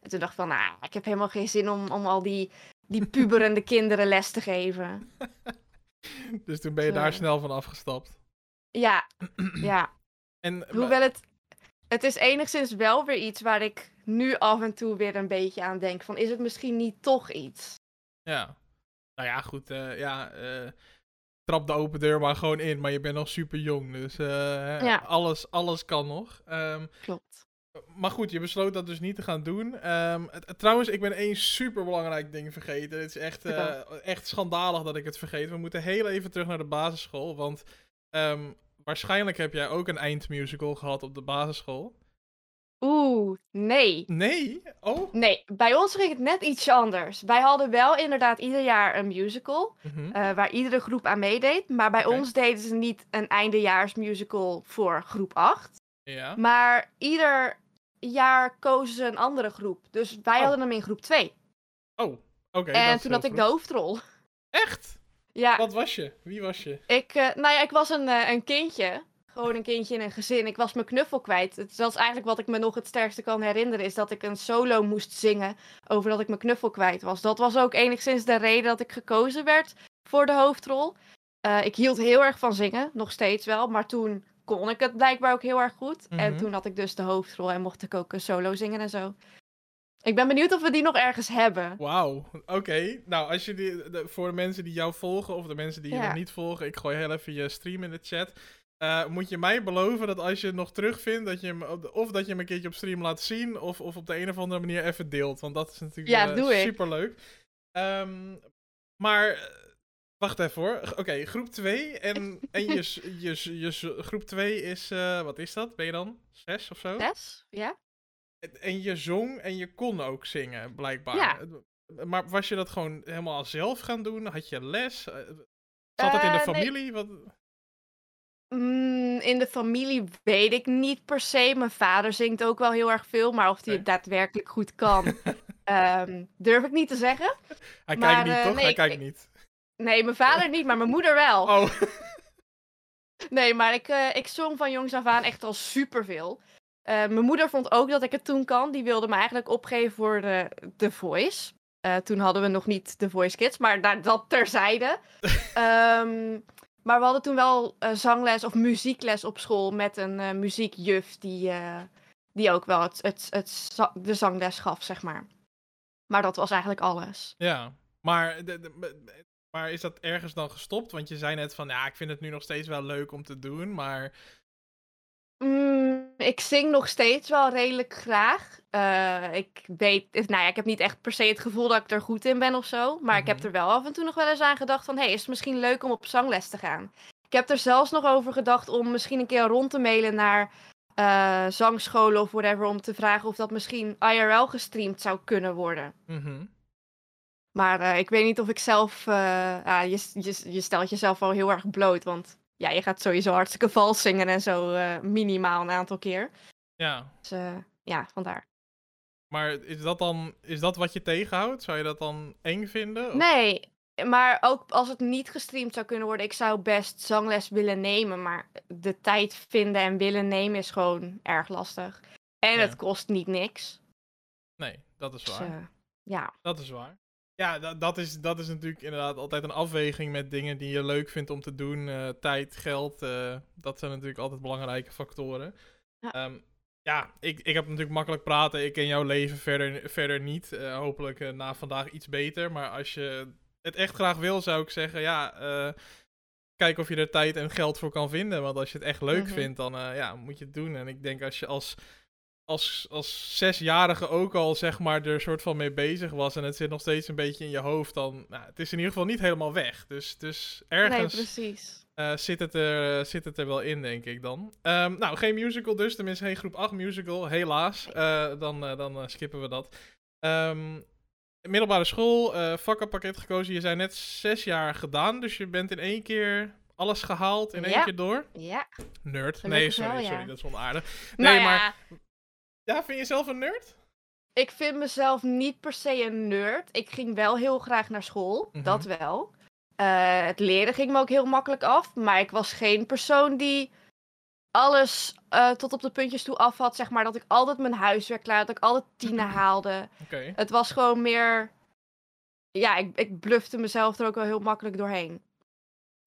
En toen dacht ik van, nou, ik heb helemaal geen zin om, om al die, die puberende kinderen les te geven. Dus toen ben je Zo. daar snel van afgestapt. Ja, ja. En, Hoewel het, het is enigszins wel weer iets waar ik nu af en toe weer een beetje aan denk. Van, is het misschien niet toch iets? Ja. Nou ja, goed. eh, ja, eh, trap de open deur maar gewoon in. Maar je bent nog super jong. Dus eh, Ja. alles, alles kan nog. Ehm, Klopt. maar goed, je besloot dat dus niet te gaan doen. Ehm, trouwens, ik ben één super belangrijk ding vergeten. Het is echt, echt schandalig dat ik het vergeet. We moeten heel even terug naar de basisschool. Want ehm, waarschijnlijk heb jij ook een eindmusical gehad op de basisschool. Oeh, nee. Nee? Oh? Nee, bij ons ging het net ietsje anders. Wij hadden wel inderdaad ieder jaar een musical, Mhm. eh, waar iedere groep aan meedeed. Maar bij Oké. ons deden ze niet een eindejaarsmusical voor groep 8. Ja. Maar ieder jaar kozen ze een andere groep. Dus wij Oh. hadden hem in groep 2. Oh, oké. en is toen heel had ik de vroeg. hoofdrol. Echt? Ja, Wat was je? Wie was je? ik, eh, nou ja, ik was een, eh, een kindje. Gewoon een kindje in een gezin. Ik was mijn knuffel kwijt. Het, dat is eigenlijk wat ik me nog het sterkste kan herinneren. Is dat ik een solo moest zingen over dat ik mijn knuffel kwijt was. Dat was ook enigszins de reden dat ik gekozen werd voor de hoofdrol. Eh, ik hield heel erg van zingen, nog steeds wel. Maar toen kon ik het blijkbaar ook heel erg goed. En Mhm. toen had ik dus de hoofdrol en mocht ik ook een solo zingen en zo. Ik ben benieuwd of we die nog ergens hebben. Wauw, oké. Nou, als je die, de- voor de mensen die jou volgen of de mensen die je Ja. nog niet volgen, ik gooi heel even je stream in de chat. Eh, moet je mij beloven dat als je het nog terugvindt, dat je hem, op de- of dat je hem een keertje op stream laat zien, of, of op de een of andere manier even deelt. Want dat is natuurlijk Ja, doe ik. superleuk. Ehm, maar, eh, wacht even hoor. Oké, groep 2. En, en je, je, je, groep 2 is, wat is dat? Ben je dan? Zes of zo? Zes? Ja? En- En je zong en je kon ook zingen, blijkbaar. Ja. Maar was je dat gewoon helemaal zelf gaan doen? Had je les? Zat het in de Eh, nee. familie? Wat... Mm, in de familie weet ik niet per se. Mijn vader zingt ook wel heel erg veel, maar of hij het daadwerkelijk goed kan, ehm, durf ik niet te zeggen. Hij Maar, kijkt niet, eh, toch? nee, Hij ik- kijkt niet. Nee, mijn vader niet, maar mijn moeder wel. Oh, Nee, maar ik, eh, ik zong van jongs af aan echt al superveel. Eh mijn moeder vond ook dat ik het toen kan. Die wilde me eigenlijk opgeven voor de, The Voice. Toen hadden we nog niet The Voice Kids, maar daar, dat terzijde. Ehm, maar we hadden toen wel eh, zangles of muziekles op school met een eh, muziekjuf die, eh, die ook wel het, het, het, de zangles gaf, zeg maar. Maar dat was eigenlijk alles. ja. Maar, de- maar is dat ergens dan gestopt? Want je zei net van, ja, ik vind het nu nog steeds wel leuk om te doen, maar... Mm, ik zing nog steeds wel redelijk graag. Eh, ik weet, nou ja, ik heb niet echt per se het gevoel dat ik er goed in ben of zo. Maar ik heb Mhm. er wel af en toe nog wel eens aan gedacht van, hey, is het misschien leuk om op zangles te gaan? Ik heb er zelfs nog over gedacht om misschien een keer rond te mailen naar eh, zangscholen of whatever, om te vragen of dat misschien IRL gestreamd zou kunnen worden. mhm. Maar eh, ik weet niet of ik zelf, je, je, je stelt jezelf wel heel erg bloot, want ja, je gaat sowieso hartstikke vals zingen en zo eh, minimaal een aantal keer. Ja. Dus eh, ja, vandaar. Maar is dat dan, is dat wat je tegenhoudt? Zou je dat dan eng vinden? Of- Nee, maar ook als het niet gestreamd zou kunnen worden, ik zou best zangles willen nemen. Maar de tijd vinden en willen nemen is gewoon erg lastig. En Ja. het kost niet niks. Nee, dat is Dus waar. eh, ja. Dat is waar. Ja, dat, dat, is, dat is natuurlijk inderdaad altijd een afweging met dingen die je leuk vindt om te doen. eh, tijd, geld, eh, dat zijn natuurlijk altijd belangrijke factoren. Ja. Ja, ja ik, ik heb natuurlijk makkelijk praten. Ik ken jouw leven verder, verder niet. Eh, hopelijk na vandaag iets beter. Maar als je het echt graag wil, zou ik zeggen, ja, kijk of je er tijd en geld voor kan vinden. Want als je het echt leuk Mhm. vindt, dan ja, moet je het doen. En ik denk als je als als, als zesjarige ook al zeg maar er soort van mee bezig was en het zit nog steeds een beetje in je hoofd, dan nou, het is in ieder geval niet helemaal weg. Dus, dus Nee, ergens precies. eh, zit, het er, zit het er wel in, denk ik dan. Ehm, nou, geen musical dus, tenminste geen groep 8 musical, helaas. Eh, dan eh, dan skippen we dat. Ehm, middelbare school, vakkenpakket gekozen. Je zei net zes jaar gedaan, dus je bent in één keer alles gehaald in één Ja. keer door. Ja. Nerd. Nee, sorry, wel, ja. sorry, dat is onaardig. nou Nee, ja, maar ja, vind je jezelf een nerd? ik vind mezelf niet per se een nerd. Ik ging wel heel graag naar school, Mhm. dat wel. Eh, het leren ging me ook heel makkelijk af, maar ik was geen persoon die alles eh, tot op de puntjes toe af had. Zeg maar dat ik altijd mijn huiswerk klaar had, dat ik altijd tienen haalde. Het was gewoon meer. Ja, ik, ik blufte mezelf er ook wel heel makkelijk doorheen.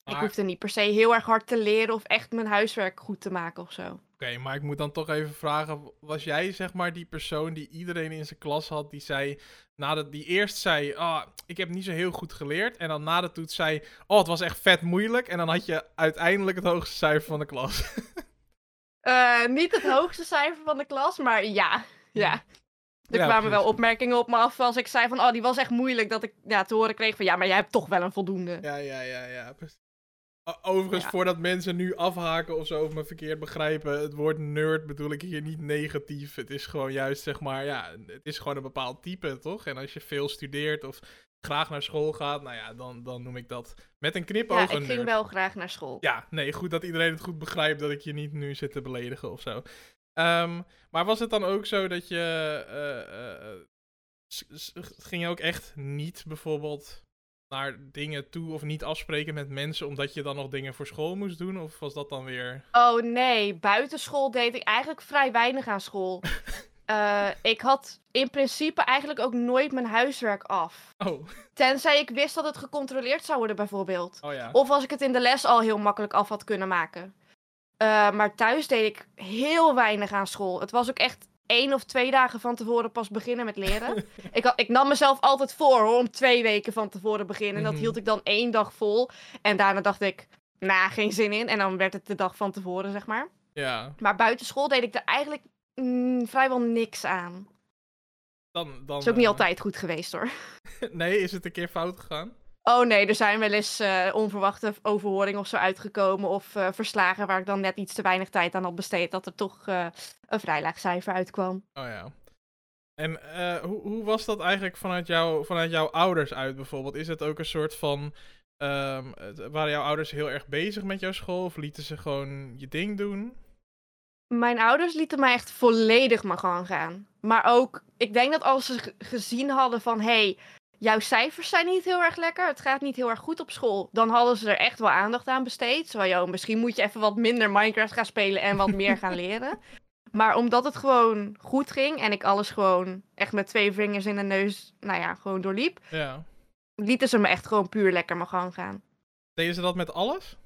Ik hoefde niet per se heel erg hard te leren of echt mijn huiswerk goed te maken of zo. Oké, maar ik moet dan toch even vragen, was jij zeg maar die persoon die iedereen in zijn klas had, die zei, nadat die eerst zei, ah, ik heb niet zo heel goed geleerd, en dan na de toets zei, oh, het was echt vet moeilijk, en dan had je uiteindelijk het hoogste cijfer van de klas. Eh, niet het hoogste cijfer van de klas, maar ja. ja. Er Ja, kwamen wel opmerkingen op me af als ik zei van, oh, die was echt moeilijk. Dat ik ja, te horen kreeg van, ja, maar jij hebt toch wel een voldoende. ja, ja, ja, ja. precies. Overigens, Ja. voordat mensen nu afhaken of zo of me verkeerd begrijpen, het woord nerd bedoel ik hier niet negatief. Het is gewoon juist, zeg maar, ja, het is gewoon een bepaald type, toch? En als je veel studeert of graag naar school gaat, nou ja, dan, dan noem ik dat met een knipoog Ja, ik ging nerd. wel graag naar school. Ja, nee, goed dat iedereen het goed begrijpt dat ik je niet nu zit te beledigen of zo. Ehm, maar was het dan ook zo dat je. eh, eh, s- ging je ook echt niet bijvoorbeeld naar dingen toe of niet afspreken met mensen omdat je dan nog dingen voor school moest doen? Of was dat dan weer... Oh nee, buitenschool deed ik eigenlijk vrij weinig aan school. Eh, ik had in principe eigenlijk ook nooit mijn huiswerk af. Oh, Tenzij ik wist dat het gecontroleerd zou worden, bijvoorbeeld. oh ja. Of als ik het in de les al heel makkelijk af had kunnen maken. Eh, maar thuis deed ik heel weinig aan school. Het was ook echt één of twee dagen van tevoren pas beginnen met leren. ik, had, ik nam mezelf altijd voor hoor, om twee weken van tevoren beginnen. En dat Mhm. hield ik dan één dag vol. En daarna dacht ik, nou, geen zin in. En dan werd het de dag van tevoren, zeg maar. Ja, Maar buiten school deed ik er eigenlijk mm, vrijwel niks aan. dan... dan is ook niet eh, altijd goed geweest hoor. Nee, is het een keer fout gegaan? Oh nee, er zijn wel eens eh, onverwachte overhoringen of zo uitgekomen. Of eh, verslagen waar ik dan net iets te weinig tijd aan had besteed. Dat er toch eh, een vrij laag cijfer uitkwam. Oh ja. En hoe, hoe was dat eigenlijk vanuit, jou, vanuit jouw ouders uit bijvoorbeeld? Is het ook een soort van... ehm, waren jouw ouders heel erg bezig met jouw school? Of lieten ze gewoon je ding doen? Mijn ouders lieten mij echt volledig mijn gang gaan. Maar ook, ik denk dat als ze ge- gezien hadden van... hey, jouw cijfers zijn niet heel erg lekker. Het gaat niet heel erg goed op school. Dan hadden ze er echt wel aandacht aan besteed. Zo, joh, misschien moet je even wat minder Minecraft gaan spelen en wat meer gaan leren. Maar omdat het gewoon goed ging en ik alles gewoon echt met twee vingers in de neus, nou ja, gewoon doorliep, Ja. lieten ze me echt gewoon puur lekker mijn gang gaan. Deden ze dat met alles?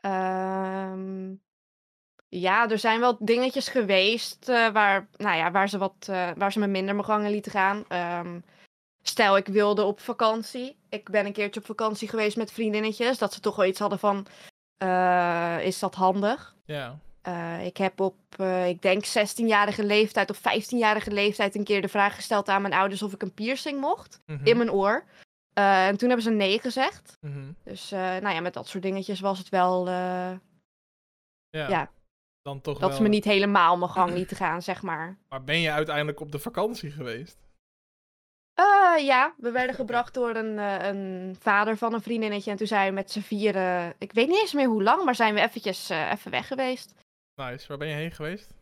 Ehm, ja, er zijn wel dingetjes geweest eh, waar, nou ja, waar, ze wat, eh, waar ze me minder mijn gangen lieten gaan. Ehm, stel, ik wilde op vakantie. Ik ben een keertje op vakantie geweest met vriendinnetjes. Dat ze toch wel iets hadden van, eh, is dat handig? Ja. Eh, ik heb op, eh, ik denk 16-jarige leeftijd of 15-jarige leeftijd een keer de vraag gesteld aan mijn ouders of ik een piercing mocht Mhm. in mijn oor. En toen hebben ze nee gezegd. Mhm. Dus nou ja, met dat soort dingetjes was het wel Ja. Ja. Dan toch dat wel... ze me niet helemaal mijn gang lieten gaan, zeg maar. Maar ben je uiteindelijk op de vakantie geweest? Eh, ja, we werden gebracht door een, eh, een vader van een vriendinnetje. En toen zijn we met z'n vieren, ik weet niet eens meer hoe lang, maar zijn we eventjes eh, even weg geweest. Nice. Waar ben je heen geweest?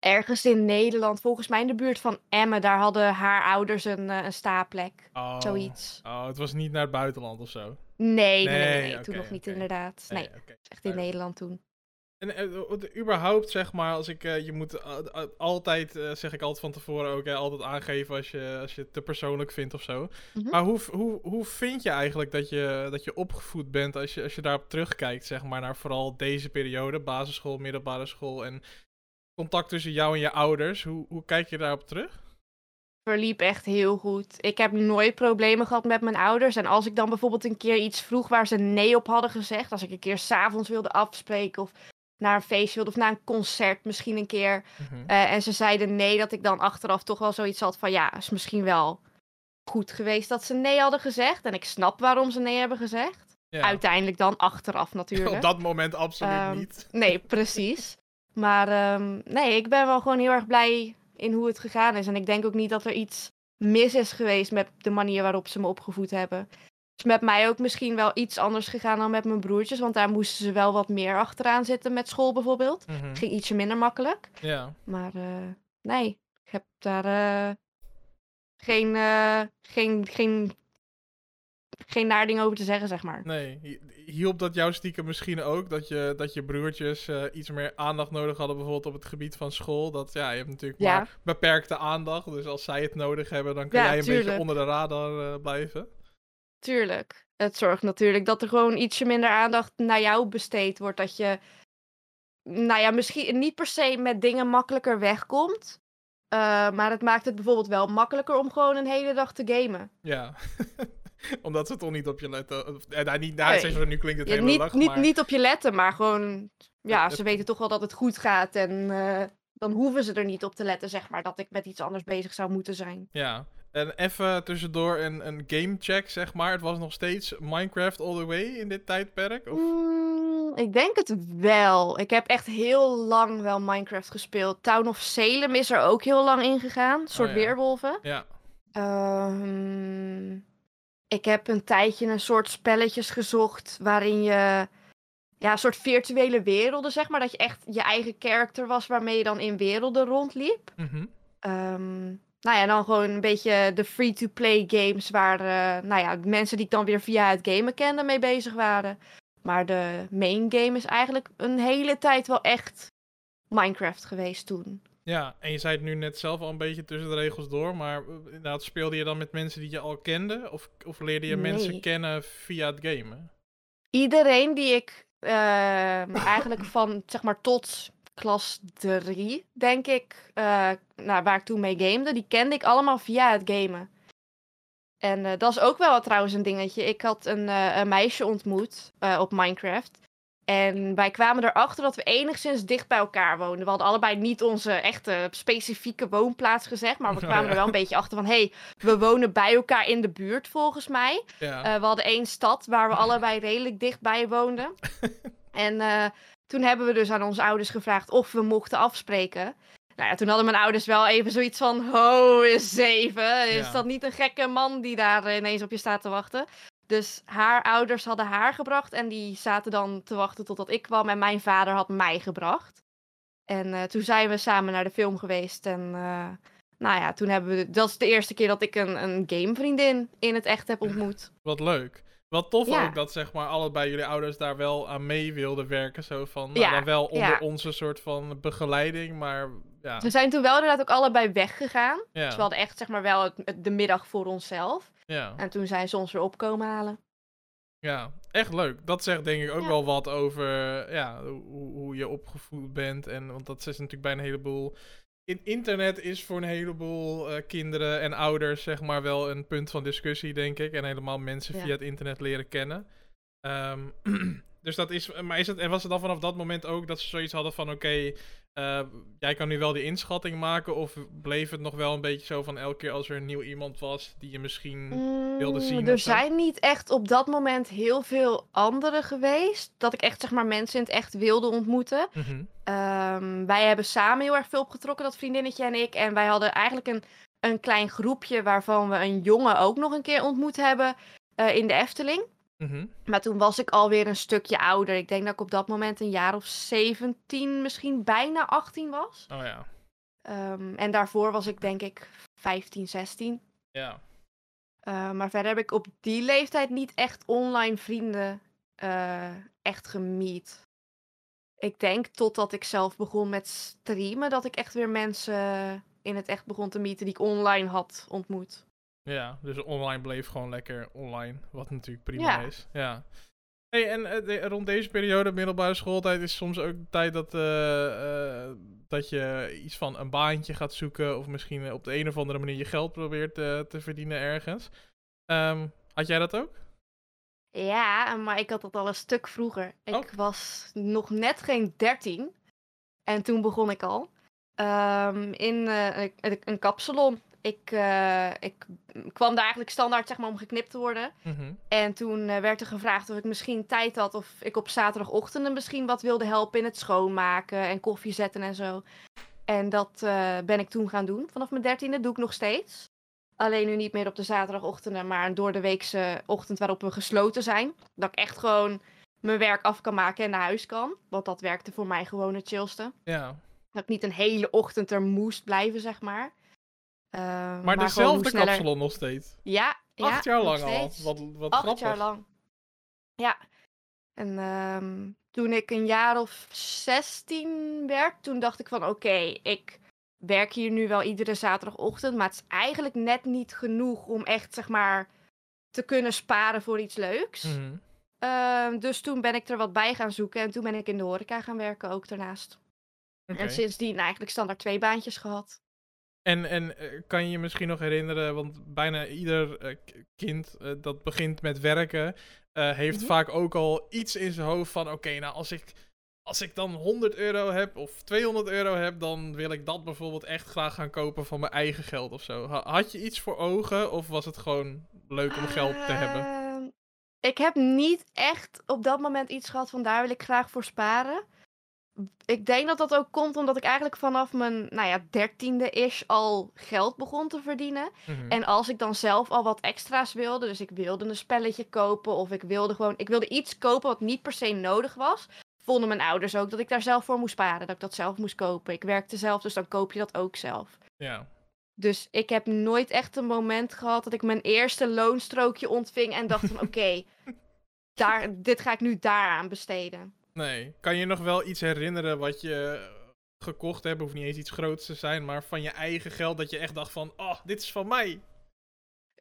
Ergens in Nederland, volgens mij in de buurt van Emmen. Daar hadden haar ouders een, eh, een staplek. Oh. Zoiets. Oh, het was niet naar het buitenland of zo. Nee, nee, nee, nee, Nee, nee, toen oké, nog niet oké. inderdaad. Nee, oké. echt in Nederland toen. En eh, überhaupt, zeg maar, als ik, eh, je moet eh, altijd, zeg ik altijd van tevoren ook, hè, altijd aangeven als je, als je het te persoonlijk vindt of zo. Mhm. Maar hoe, hoe, hoe vind je eigenlijk dat je, dat je opgevoed bent als je, als je daarop terugkijkt, zeg maar, naar vooral deze periode, basisschool, middelbare school en contact tussen jou en je ouders. Hoe, hoe kijk je daarop terug? verliep echt heel goed. Ik heb nooit problemen gehad met mijn ouders. En als ik dan bijvoorbeeld een keer iets vroeg waar ze nee op hadden gezegd. Als ik een keer s'avonds wilde afspreken of naar een feestje wilde of naar een concert misschien een keer. Mhm. eh, en ze zeiden nee, dat ik dan achteraf toch wel zoiets had van ja, is misschien wel goed geweest dat ze nee hadden gezegd. En ik snap waarom ze nee hebben gezegd. Ja. Uiteindelijk dan achteraf natuurlijk. Op dat moment absoluut Ehm, niet. Nee, precies. Maar ehm, nee, ik ben wel gewoon heel erg blij in hoe het gegaan is. En ik denk ook niet dat er iets mis is geweest met de manier waarop ze me opgevoed hebben. Het is met mij ook misschien wel iets anders gegaan dan met mijn broertjes. Want daar moesten ze wel wat meer achteraan zitten met school bijvoorbeeld. Mhm. Ging ietsje minder makkelijk. Ja. Maar eh, nee, ik heb daar eh, geen, eh, geen, geen, geen naar ding over te zeggen, zeg maar. Nee, hi- hielp dat jou stiekem misschien ook? Dat je, dat je broertjes iets meer aandacht nodig hadden, bijvoorbeeld op het gebied van school? Dat ja, je hebt natuurlijk Ja. maar beperkte aandacht. Dus als zij het nodig hebben, dan kun Ja, jij een beetje onder de radar blijven. Tuurlijk. Het zorgt natuurlijk dat er gewoon ietsje minder aandacht naar jou besteed wordt. Dat je, nou ja, misschien niet per se met dingen makkelijker wegkomt. eh, maar het maakt het bijvoorbeeld wel makkelijker om gewoon een hele dag te gamen. Ja. Omdat ze toch niet op je letten. Of, eh, nou, niet, nou, Nee. nu klinkt het Ja, hele niet, niet, maar... niet op je letten, maar gewoon, ja, Het- ze het- weten toch wel dat het goed gaat. En eh, dan hoeven ze er niet op te letten, zeg maar, dat ik met iets anders bezig zou moeten zijn. Ja. En even tussendoor een, een gamecheck, zeg maar. Het was nog steeds Minecraft all the way in dit tijdperk? Of... Mm, ik denk het wel. Ik heb echt heel lang wel Minecraft gespeeld. Town of Salem is er ook heel lang in gegaan. Een soort Oh ja. weerwolven. Ja. Ehm, ik heb een tijdje een soort spelletjes gezocht waarin je... Ja, een soort virtuele werelden, zeg maar. Dat je echt je eigen character was waarmee je dan in werelden rondliep. Mhm. Ehm, nou ja, dan gewoon een beetje de free-to-play games waar uh, nou ja, mensen die ik dan weer via het gamen kende mee bezig waren. Maar de main game is eigenlijk een hele tijd wel echt Minecraft geweest toen. Ja, en je zei het nu net zelf al een beetje tussen de regels door, maar eh, inderdaad, speelde je dan met mensen die je al kende? Of, of leerde je mensen kennen via het gamen? Iedereen die ik uh, eigenlijk van, zeg maar, tot klas 3, denk ik, uh, nou, waar ik toen mee gamede, die kende ik allemaal via het gamen. En uh, dat is ook wel trouwens een dingetje. Ik had een, uh, een meisje ontmoet op Minecraft. En wij kwamen erachter dat we enigszins dicht bij elkaar woonden. We hadden allebei niet onze echte specifieke woonplaats gezegd. Maar we kwamen oh, er wel een beetje achter van... hé, hey, we wonen bij elkaar in de buurt volgens mij. Ja. We hadden één stad waar we allebei redelijk dichtbij woonden. en toen hebben we dus aan onze ouders gevraagd of we mochten afspreken. Nou ja, toen hadden mijn ouders wel even zoiets van... Ho, is zeven. Is dat niet een gekke man die daar ineens op je staat te wachten? Dus haar ouders hadden haar gebracht en die zaten dan te wachten totdat ik kwam en mijn vader had mij gebracht. En uh, toen zijn we samen naar de film geweest en uh, nou ja, toen hebben we, dat is de eerste keer dat ik een, een gamevriendin in het echt heb ontmoet. Wat leuk. Wat tof ook dat zeg maar allebei jullie ouders daar wel aan mee wilden werken. Zo van, nou, ja, dan wel onder onze soort van begeleiding, maar ja. We zijn toen wel inderdaad ook allebei weggegaan. Dus we hadden echt zeg maar wel het, de middag voor onszelf. Ja. En toen zijn ze ons weer opkomen halen. Ja, echt leuk. Dat zegt denk ik ook wel wat over ja, hoe, hoe je opgevoed bent. En, want dat is natuurlijk bij een heleboel in internet is voor een heleboel uh, kinderen en ouders zeg maar wel een punt van discussie, denk ik. En helemaal mensen via het internet leren kennen. Um, dus dat is. Maar is het, en was het dan vanaf dat moment ook dat ze zoiets hadden van: oké, uh, jij kan nu wel die inschatting maken? Of bleef het nog wel een beetje zo van elke keer als er een nieuw iemand was die je misschien wilde zien? Mm, er zijn niet echt op dat moment heel veel anderen geweest. Dat ik echt zeg maar mensen in het echt wilde ontmoeten. Mm -hmm. wij hebben samen heel erg veel opgetrokken, dat vriendinnetje en ik. En wij hadden eigenlijk een, een klein groepje waarvan we een jongen ook nog een keer ontmoet hebben uh, in de Efteling. Mhm. Maar toen was ik alweer een stukje ouder. Ik denk dat ik op dat moment een jaar of 17, misschien bijna 18 was. Oh ja. Um, en daarvoor was ik denk ik 15, 16. Ja. Uh, maar verder heb ik op die leeftijd niet echt online vrienden uh, echt gemiet. Ik denk totdat ik zelf begon met streamen, dat ik echt weer mensen in het echt begon te mieten die ik online had ontmoet. Ja, dus online bleef gewoon lekker online. Wat natuurlijk prima is. Ja. Hey, en uh, rond deze periode, middelbare schooltijd, is soms ook de tijd dat, uh, dat je iets van een baantje gaat zoeken. Of misschien op de een of andere manier je geld probeert te verdienen ergens. Um, had jij dat ook? Ja, maar ik had dat al een stuk vroeger. Ik oh. was nog net geen 13. En toen begon ik al. Um, in een kapsalon. Ik, uh, ik kwam daar eigenlijk standaard zeg maar, om geknipt te worden. Mhm. En toen uh, werd er gevraagd of ik misschien tijd had of ik op zaterdagochtenden misschien wat wilde helpen in het schoonmaken en koffie zetten en zo. En dat uh, ben ik toen gaan doen. Vanaf mijn dertiende doe ik nog steeds. Alleen nu niet meer op de zaterdagochtenden, maar door de weekse ochtend waarop we gesloten zijn. Dat ik echt gewoon mijn werk af kan maken en naar huis kan. Want dat werkte voor mij gewoon het chillste. Ja. Dat ik niet een hele ochtend er moest blijven, zeg maar. Uh, maar, dezelfde sneller... kapsalon nog steeds? Ja. Acht jaar lang al. Wat, wat Acht grappig. jaar lang. Ja. En um, toen ik een jaar of 16 werd, toen dacht ik van oké, okay, ik werk hier nu wel iedere zaterdagochtend, maar het is eigenlijk net niet genoeg om echt zeg maar te kunnen sparen voor iets leuks. Mm -hmm. uh, dus toen ben ik er wat bij gaan zoeken en toen ben ik in de horeca gaan werken ook daarnaast. Okay. En sindsdien eigenlijk standaard twee baantjes gehad. En, en eh, kan je je misschien nog herinneren, want bijna ieder uh, kind uh, dat begint met werken, heeft mm-hmm. vaak ook al iets in zijn hoofd van: oké, nou als ik, als ik dan 100 euro heb of 200 euro heb, dan wil ik dat bijvoorbeeld echt graag gaan kopen van mijn eigen geld of zo. Had je iets voor ogen of was het gewoon leuk om geld te hebben? Ehm, ik heb niet echt op dat moment iets gehad van daar wil ik graag voor sparen ik denk dat dat ook komt omdat ik eigenlijk vanaf mijn nou ja, dertiende is al geld begon te verdienen. Mhm. En als ik dan zelf al wat extra's wilde, dus ik wilde een spelletje kopen of ik wilde gewoon, ik wilde iets kopen wat niet per se nodig was, vonden mijn ouders ook dat ik daar zelf voor moest sparen, dat ik dat zelf moest kopen. Ik werkte zelf, dus dan koop je dat ook zelf. Ja. Dus ik heb nooit echt een moment gehad dat ik mijn eerste loonstrookje ontving en dacht van oké, daar, dit ga ik nu daaraan besteden. Nee. Kan je nog wel iets herinneren wat je gekocht hebt? Hoeft niet eens iets groots te zijn, maar van je eigen geld dat je echt dacht van, oh, dit is van mij.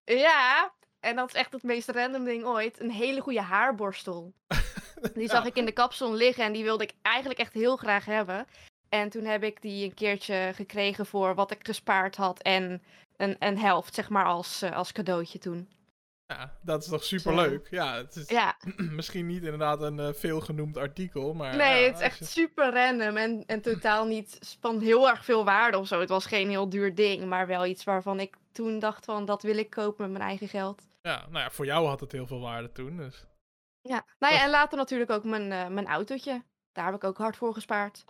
Ja, en dat is echt het meest random ding ooit. Een hele goede haarborstel. Die zag Ja. ik in de kapsalon liggen en die wilde ik eigenlijk echt heel graag hebben. En toen heb ik die een keertje gekregen voor wat ik gespaard had en een, een helft, zeg maar, als, eh, als cadeautje toen. Ja, dat is toch superleuk. Ja, het is Ja, misschien niet inderdaad een eh, veelgenoemd artikel, maar... nee, ja, het is echt je- super random en, en totaal niet van heel erg veel waarde of zo. Het was geen heel duur ding, maar wel iets waarvan ik toen dacht van, dat wil ik kopen met mijn eigen geld. Ja, nou ja, voor jou had het heel veel waarde toen, dus... Ja, nou ja, en later natuurlijk ook mijn, eh, mijn autootje. Daar heb ik ook hard voor gespaard.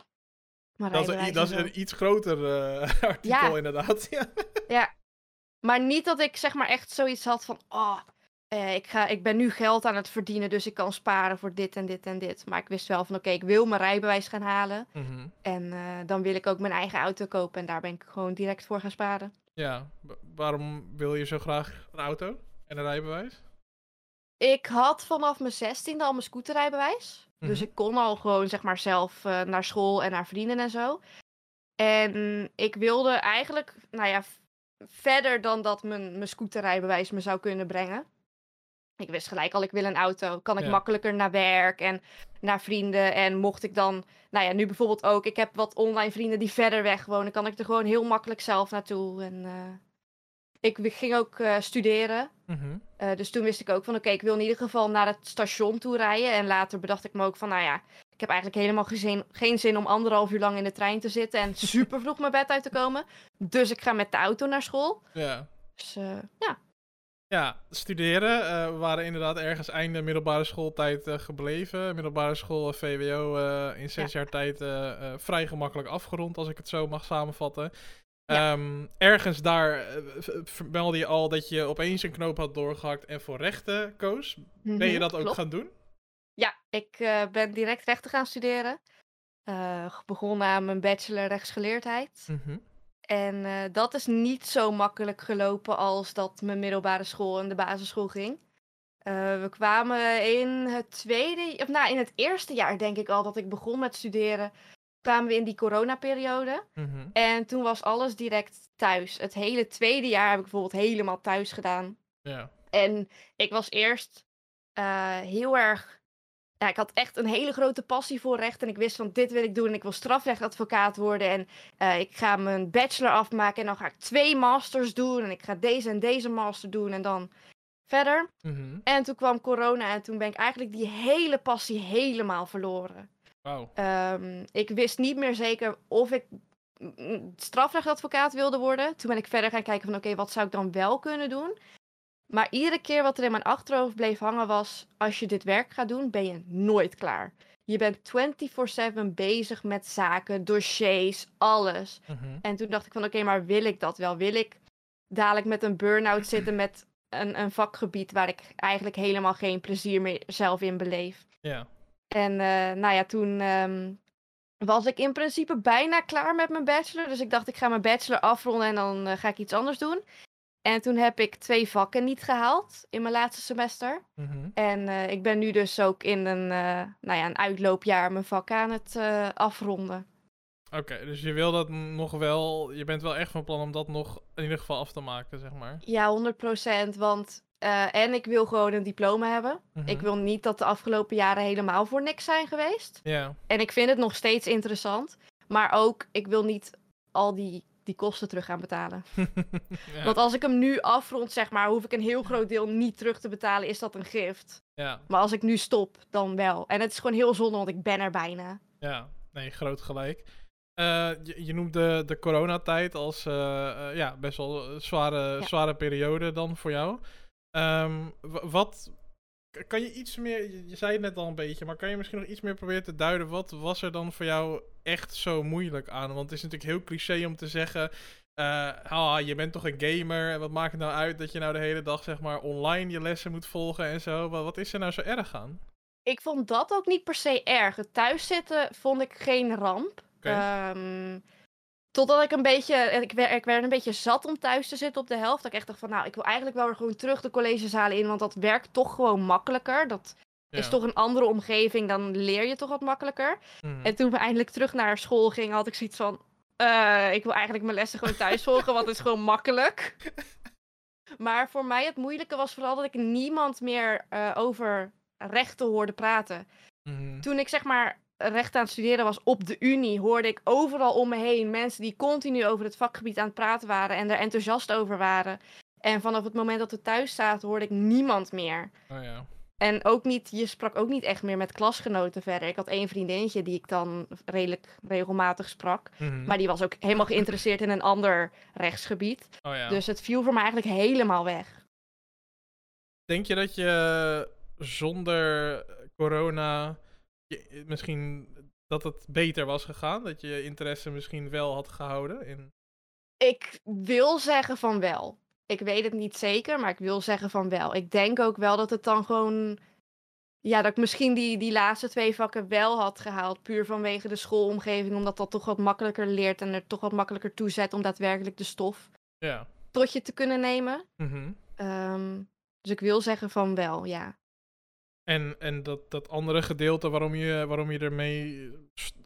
Mijn Dat is, dat is een iets groter eh, artikel Ja. inderdaad. Ja. Ja, maar niet dat ik zeg maar echt zoiets had van, oh, eh, ik, ga, ik ben nu geld aan het verdienen, dus ik kan sparen voor dit en dit en dit. Maar ik wist wel van, oké, ik wil mijn rijbewijs gaan halen. Mhm. En eh, dan wil ik ook mijn eigen auto kopen en daar ben ik gewoon direct voor gaan sparen. Ja, wa- waarom wil je zo graag een auto en een rijbewijs? Ik had vanaf mijn zestiende al mijn scooterrijbewijs. Dus Mhm. ik kon al gewoon zeg maar zelf eh, naar school en naar vrienden en zo. En ik wilde eigenlijk, nou ja, verder dan dat mijn, mijn scooterrijbewijs me zou kunnen brengen. Ik wist gelijk al, ik wil een auto. Kan ik Ja. makkelijker naar werk en naar vrienden. En mocht ik dan, nou ja, nu bijvoorbeeld ook. Ik heb wat online vrienden die verder weg wonen. Kan ik er gewoon heel makkelijk zelf naartoe. En eh, ik ging ook eh, studeren. Mhm. Eh, dus toen wist ik ook van oké, ik wil in ieder geval naar het station toe rijden. En later bedacht ik me ook van nou ja, ik heb eigenlijk helemaal geen zin, geen zin om anderhalf uur lang in de trein te zitten en super vroeg mijn bed uit te komen. Dus ik ga met de auto naar school. Ja. Dus eh, ja, Ja, studeren. eh, we waren inderdaad ergens einde middelbare schooltijd eh, gebleven. Middelbare school, VWO, in zes jaar tijd vrij gemakkelijk afgerond, als ik het zo mag samenvatten. Ja. Ehm, ergens daar vermeldde je al dat je opeens een knoop had doorgehakt en voor rechten koos. Ben je Mhm, dat ook klopt. gaan doen? Ja, ik eh, ben direct rechten gaan studeren. Eh, begonnen aan mijn bachelor rechtsgeleerdheid. Mhm. En eh, dat is niet zo makkelijk gelopen als dat mijn middelbare school en de basisschool ging. Eh, we kwamen in het tweede, of nou in het eerste jaar denk ik al dat ik begon met studeren, kwamen we in die coronaperiode. Mhm. En toen was alles direct thuis. Het hele tweede jaar heb ik bijvoorbeeld helemaal thuis gedaan. Ja. En ik was eerst eh, heel erg. Ja, ik had echt een hele grote passie voor recht. En ik wist van dit wil ik doen. En ik wil strafrechtadvocaat worden. En eh, ik ga mijn bachelor afmaken. En dan ga ik twee masters doen. En ik ga deze en deze master doen. En dan verder. Mhm. En toen kwam corona. En toen ben ik eigenlijk die hele passie helemaal verloren. Wauw. Ehm, ik wist niet meer zeker of ik strafrechtadvocaat wilde worden. Toen ben ik verder gaan kijken van oké, wat zou ik dan wel kunnen doen? Maar iedere keer wat er in mijn achterhoofd bleef hangen was... als je dit werk gaat doen, ben je nooit klaar. Je bent 24-7 bezig met zaken, dossiers, alles. Mhm. En toen dacht ik van oké, maar wil ik dat wel? Wil ik dadelijk met een burn-out zitten met een, een vakgebied... waar ik eigenlijk helemaal geen plezier meer zelf in beleef? Ja. En eh, nou ja, toen ehm, was ik in principe bijna klaar met mijn bachelor. Dus ik dacht, ik ga mijn bachelor afronden en dan eh, ga ik iets anders doen. En toen heb ik twee vakken niet gehaald in mijn laatste semester. Mhm. En eh, ik ben nu dus ook in een, eh, nou ja, een uitloopjaar mijn vak aan het eh, afronden. Oké, dus je wil dat nog wel. Je bent wel echt van plan om dat nog in ieder geval af te maken, zeg maar. Ja, 100%. Want, en ik wil gewoon een diploma hebben. Mhm. Ik wil niet dat de afgelopen jaren helemaal voor niks zijn geweest. Ja. En ik vind het nog steeds interessant. Maar ook, ik wil niet al die, die kosten terug gaan betalen. ja. Want als ik hem nu afrond, zeg maar, hoef ik een heel groot deel niet terug te betalen. Is dat een gift? ja. Maar als ik nu stop, dan wel. En het is gewoon heel zonde, want ik ben er bijna. Ja, nee, groot gelijk. Eh, je, je noemt de, coronatijd als eh, eh, ja, best wel een zware, Ja. zware periode dan voor jou. Ehm, wa- wat kan je iets meer, je, zei het net al een beetje, maar kan je misschien nog iets meer proberen te duiden? Wat was er dan voor jou echt zo moeilijk aan? Want het is natuurlijk heel cliché om te zeggen. eh, ah, je bent toch een gamer en wat maakt het nou uit dat je nou de hele dag zeg maar online je lessen moet volgen en zo? Wat, wat is er nou zo erg aan? Ik vond dat ook niet per se erg. Het thuiszitten vond ik geen ramp. Oké. Ehm, Totdat ik een beetje, ik werd, ik werd een beetje zat om thuis te zitten op de helft. Dat ik echt dacht van, nou, ik wil eigenlijk wel weer gewoon terug de collegezalen in, want dat werkt toch gewoon makkelijker. Dat is toch een andere omgeving, dan leer je toch wat makkelijker. Mhm. En toen we eindelijk terug naar school gingen, had ik zoiets van, eh, ik wil eigenlijk mijn lessen gewoon thuis volgen, want het is gewoon makkelijk. Maar voor mij het moeilijke was vooral dat ik niemand meer eh, over rechten hoorde praten Mhm. toen ik zeg maar recht aan het studeren was op de unie, hoorde ik overal om me heen mensen die continu over het vakgebied aan het praten waren en er enthousiast over waren. En vanaf het moment dat we thuis zaten, hoorde ik niemand meer. Oh ja. En ook niet, je sprak ook niet echt meer met klasgenoten verder. Ik had één vriendinnetje die ik dan redelijk regelmatig sprak. Mhm. Maar die was ook helemaal geïnteresseerd in een ander rechtsgebied. Oh ja. Dus het viel voor mij eigenlijk helemaal weg. Denk je dat je zonder corona je- misschien dat het beter was gegaan? Dat je je interesse misschien wel had gehouden in... Ik wil zeggen van wel. Ik weet het niet zeker, maar ik wil zeggen van wel. Ik denk ook wel dat het dan gewoon. Ja, dat ik misschien die, die laatste twee vakken wel had gehaald. Puur vanwege de schoolomgeving. Omdat dat toch wat makkelijker leert en er toch wat makkelijker toe zet om daadwerkelijk de stof Ja. tot je te kunnen nemen. Mhm. Ehm, dus ik wil zeggen van wel, ja. En, en dat, dat andere gedeelte waarom je, waarom je ermee,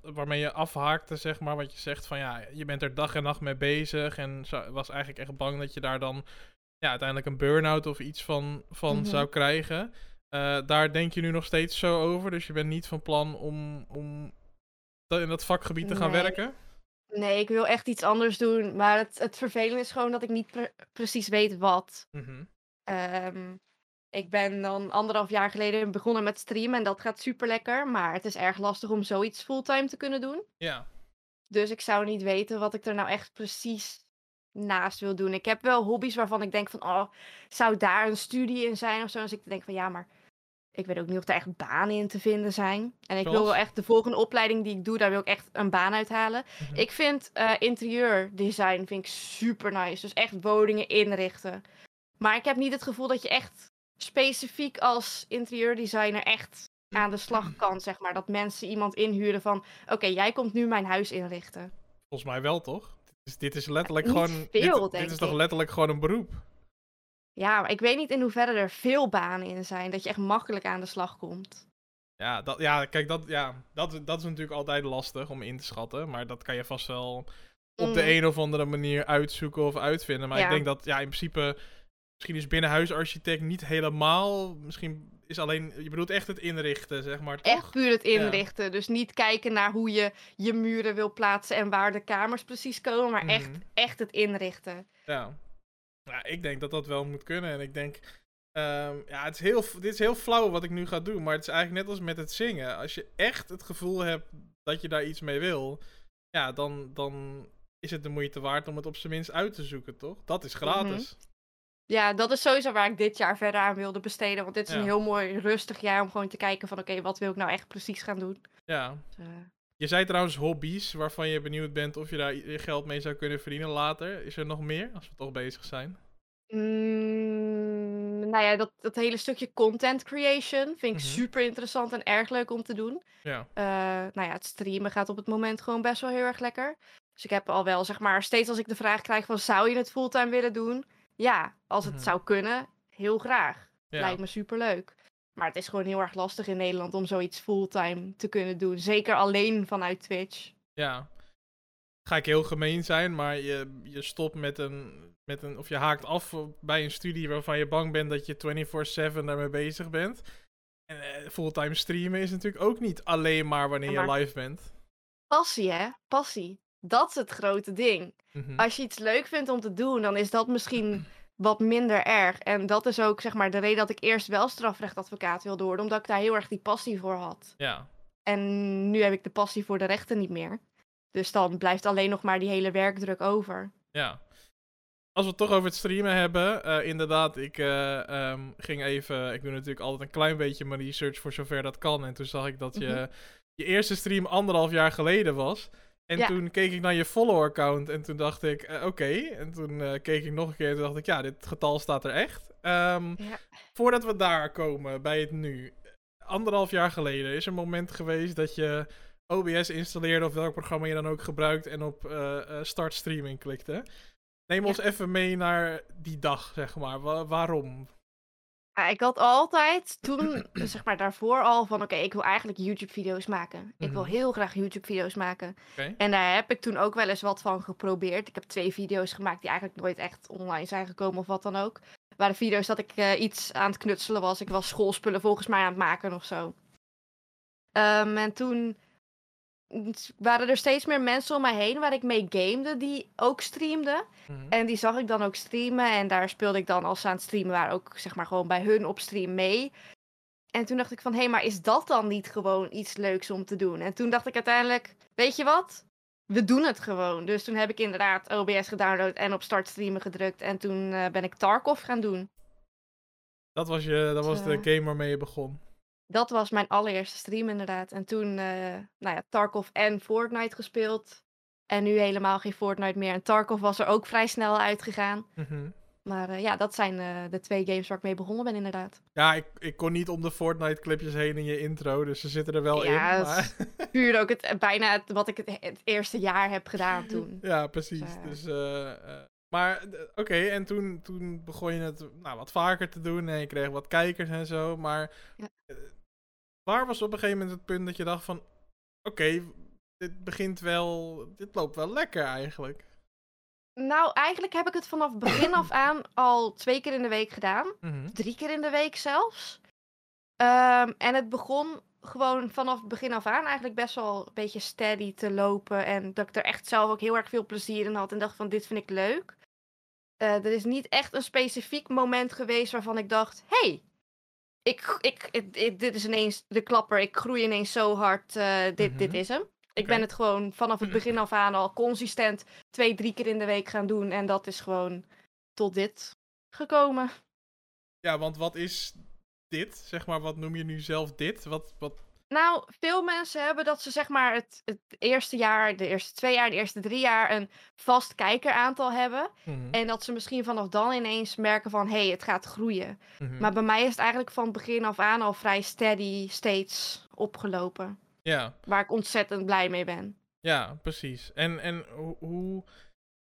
waarmee je afhaakte, zeg maar, wat je zegt van ja, je bent er dag en nacht mee bezig en zo- was eigenlijk echt bang dat je daar dan ja, uiteindelijk een burn-out of iets van, van Mhm. zou krijgen. Eh, daar denk je nu nog steeds zo over, dus je bent niet van plan om, om in dat vakgebied te gaan Nee. werken? Nee, ik wil echt iets anders doen. Maar het, het vervelende is gewoon dat ik niet pre- precies weet wat. Ehm, ik ben dan anderhalf jaar geleden begonnen met streamen en dat gaat super lekker. Maar het is erg lastig om zoiets fulltime te kunnen doen. Ja, Dus ik zou niet weten wat ik er nou echt precies naast wil doen. Ik heb wel hobby's waarvan ik denk van, oh, zou daar een studie in zijn of zo? Dus ik denk van, ja, maar ik weet ook niet of er echt banen in te vinden zijn. En ik wil wel echt de volgende opleiding die ik doe, daar wil ik echt een baan uithalen. Mhm. Ik vind eh, interieurdesign vind ik super nice. Dus echt woningen inrichten. Maar ik heb niet het gevoel dat je echt specifiek als interieurdesigner echt aan de slag kan, zeg maar. Dat mensen iemand inhuren van, oké, jij komt nu mijn huis inrichten. volgens mij wel toch? Dit is, dit is letterlijk gewoon, veel, dit, dit is toch letterlijk gewoon een beroep? Ja, maar ik weet niet in hoeverre er veel banen in zijn. Dat je echt makkelijk aan de slag komt. Ja, dat, ja kijk, dat, ja, dat, dat is natuurlijk altijd lastig om in te schatten. Maar dat kan je vast wel op de Mm. een of andere manier uitzoeken of uitvinden. Maar ik denk dat, ja, in principe, misschien is binnenhuisarchitect niet helemaal. Misschien is alleen, je bedoelt echt het inrichten, zeg maar, toch? Echt puur het inrichten. Dus niet kijken naar hoe je je muren wil plaatsen en waar de kamers precies komen. Maar echt, Mhm. echt het inrichten. Ja. ja, ik denk dat dat wel moet kunnen. En ik denk, ehm, ja, het is heel, dit is heel flauw wat ik nu ga doen. Maar het is eigenlijk net als met het zingen. Als je echt het gevoel hebt dat je daar iets mee wil, ja, dan, dan is het de moeite waard om het op zijn minst uit te zoeken, toch? Dat is gratis. Ja, dat is sowieso waar ik dit jaar verder aan wilde besteden. Want dit is Ja. een heel mooi rustig jaar om gewoon te kijken van... Oké, wat wil ik nou echt precies gaan doen? Ja. Dus, eh, Je zei trouwens hobby's waarvan je benieuwd bent of je daar je geld mee zou kunnen verdienen later. Is er nog meer, als we toch bezig zijn? mm, nou ja, dat, dat hele stukje content creation vind ik Mhm. super interessant en erg leuk om te doen. Ja. Eh, nou ja, het streamen gaat op het moment gewoon best wel heel erg lekker. Dus ik heb al wel, zeg maar, steeds als ik de vraag krijg van... Zou je het fulltime willen doen? Ja, als het Mhm. zou kunnen, heel graag. Ja. Lijkt me super leuk. Maar het is gewoon heel erg lastig in Nederland om zoiets fulltime te kunnen doen. Zeker alleen vanuit Twitch. Ja. Ga ik heel gemeen zijn, maar je, je stopt met een, met een. Of je haakt af bij een studie waarvan je bang bent dat je 24-7 daarmee bezig bent. En eh, fulltime streamen is natuurlijk ook niet alleen maar wanneer je live bent. Passie, hè? Passie. Dat is het grote ding. Mhm. Als je iets leuk vindt om te doen, dan is dat misschien wat minder erg. En dat is ook, zeg maar, de reden dat ik eerst wel strafrechtadvocaat wilde worden. Omdat ik daar heel erg die passie voor had. Ja. En nu heb ik de passie voor de rechten niet meer. Dus dan blijft alleen nog maar die hele werkdruk over. Ja. Als we het toch over het streamen hebben, eh, inderdaad, ik eh, ehm, ging even, ik doe natuurlijk altijd een klein beetje mijn research voor zover dat kan. En toen zag ik dat je, Mhm. je eerste stream anderhalf jaar geleden was. En Ja. toen keek ik naar je follower count en toen dacht ik, eh, oké. En toen eh, keek ik nog een keer en toen dacht ik, ja, dit getal staat er echt. Ehm, Ja. Voordat we daar komen, bij het nu. Anderhalf jaar geleden, is er een moment geweest dat je OBS installeerde of welk programma je dan ook gebruikt en op eh, eh, start streaming klikte. Neem ons even mee naar die dag, zeg maar. Wa- waarom? Ik had altijd toen, zeg maar daarvoor al van oké, ik wil eigenlijk YouTube-video's maken. Ik wil Mhm. heel graag YouTube-video's maken. En daar heb ik toen ook wel eens wat van geprobeerd. Ik heb twee video's gemaakt die eigenlijk nooit echt online zijn gekomen of wat dan ook. waren video's dat ik eh, iets aan het knutselen was. Ik was schoolspullen volgens mij aan het maken of zo. Ehm, en toen waren er steeds meer mensen om mij heen waar ik mee gamede die ook streamden. Mhm. En die zag ik dan ook streamen. En daar speelde ik dan als ze aan het streamen waren ook zeg maar gewoon bij hun op stream mee. En toen dacht ik van, hé, maar is dat dan niet gewoon iets leuks om te doen? En toen dacht ik uiteindelijk, weet je wat? We doen het gewoon. Dus toen heb ik inderdaad OBS gedownload en op start streamen gedrukt. En toen eh, ben ik Tarkov gaan doen. Dat was, je, dat was de game waarmee je begon. Dat was mijn allereerste stream inderdaad. En toen, eh, nou ja, Tarkov en Fortnite gespeeld. En nu helemaal geen Fortnite meer. En Tarkov was er ook vrij snel uitgegaan. Mhm. Maar eh, ja, dat zijn eh, de twee games waar ik mee begonnen ben inderdaad. Ja, ik, ik kon niet om de Fortnite-clipjes heen in je intro, dus ze zitten er wel Ja, in. dat Maar... Puur ook het, bijna het, wat ik het, het eerste jaar heb gedaan toen. ja, precies. Dus, maar oké, en toen, toen begon je het nou, wat vaker te doen en je kreeg wat kijkers en zo. Maar Ja. Waar was op een gegeven moment het punt dat je dacht van... Oké, dit begint wel... Dit loopt wel lekker eigenlijk. Nou, eigenlijk heb ik het vanaf begin af aan al twee keer in de week gedaan. Mhm. Drie keer in de week zelfs. Ehm, en het begon gewoon vanaf begin af aan eigenlijk best wel een beetje steady te lopen. En dat ik er echt zelf ook heel erg veel plezier in had. En dacht van, dit vind ik leuk. Eh, er is niet echt een specifiek moment geweest waarvan ik dacht... hey, ik, ik, ik- ik- dit is ineens de klapper. Ik groei ineens zo hard. eh, dit, dit Mhm. is hem. Ik ben het gewoon vanaf het begin af aan al consistent twee, drie keer in de week gaan doen. En dat is gewoon tot dit gekomen. Ja, want wat is dit? Zeg maar, wat noem je nu zelf dit? Wat, wat... Nou, veel mensen hebben dat ze zeg maar het, het eerste jaar, de eerste twee jaar, de eerste drie jaar een vast kijkeraantal hebben. Mhm, En dat ze misschien vanaf dan ineens merken van, hé, hey, het gaat groeien. mhm. Maar bij mij is het eigenlijk van begin af aan al vrij steady, steeds opgelopen. Ja, Waar ik ontzettend blij mee ben. ja, precies. En, en ho- hoe...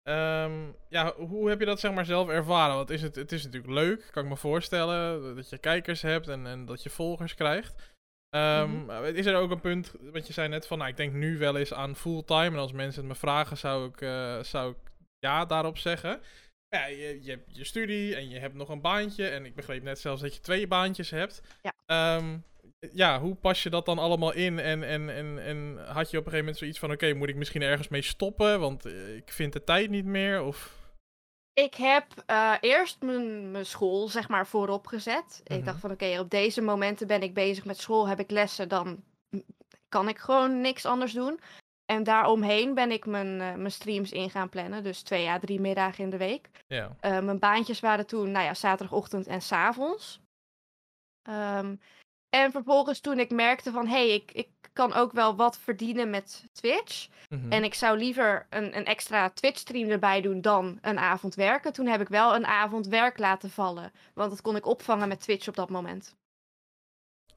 ehm, ja, hoe heb je dat zeg maar zelf ervaren? Want is het, het is natuurlijk leuk, kan ik me voorstellen, dat je kijkers hebt en, en dat je volgers krijgt. Ehm, Mhm. Is er ook een punt, want je zei net van, nou, ik denk nu wel eens aan fulltime. En als mensen het me vragen, zou ik, eh, zou ik ja daarop zeggen. Ja, je, je hebt je studie en je hebt nog een baantje. En ik begreep net zelfs dat je twee baantjes hebt. Ja. Ehm, ja, hoe pas je dat dan allemaal in? En, en, en, en had je op een gegeven moment zoiets van: oké, moet ik misschien ergens mee stoppen? Want eh, ik vind de tijd niet meer? Of. Ik heb eh, eerst mijn mijn school, zeg maar, voorop gezet. Mhm. Ik dacht van, oké, op deze momenten ben ik bezig met school, heb ik lessen, dan kan ik gewoon niks anders doen. En daaromheen ben ik mijn, eh, mijn streams in gaan plannen. Dus twee à drie middagen in de week. Ja. Eh, mijn baantjes waren toen, nou ja, zaterdagochtend en 's avonds. Ehm, en vervolgens toen ik merkte van, hé, hey, ik, ik kan ook wel wat verdienen met Twitch. Mhm. En ik zou liever een, een extra Twitch-stream erbij doen dan een avond werken. Toen heb ik wel een avond werk laten vallen. Want dat kon ik opvangen met Twitch op dat moment.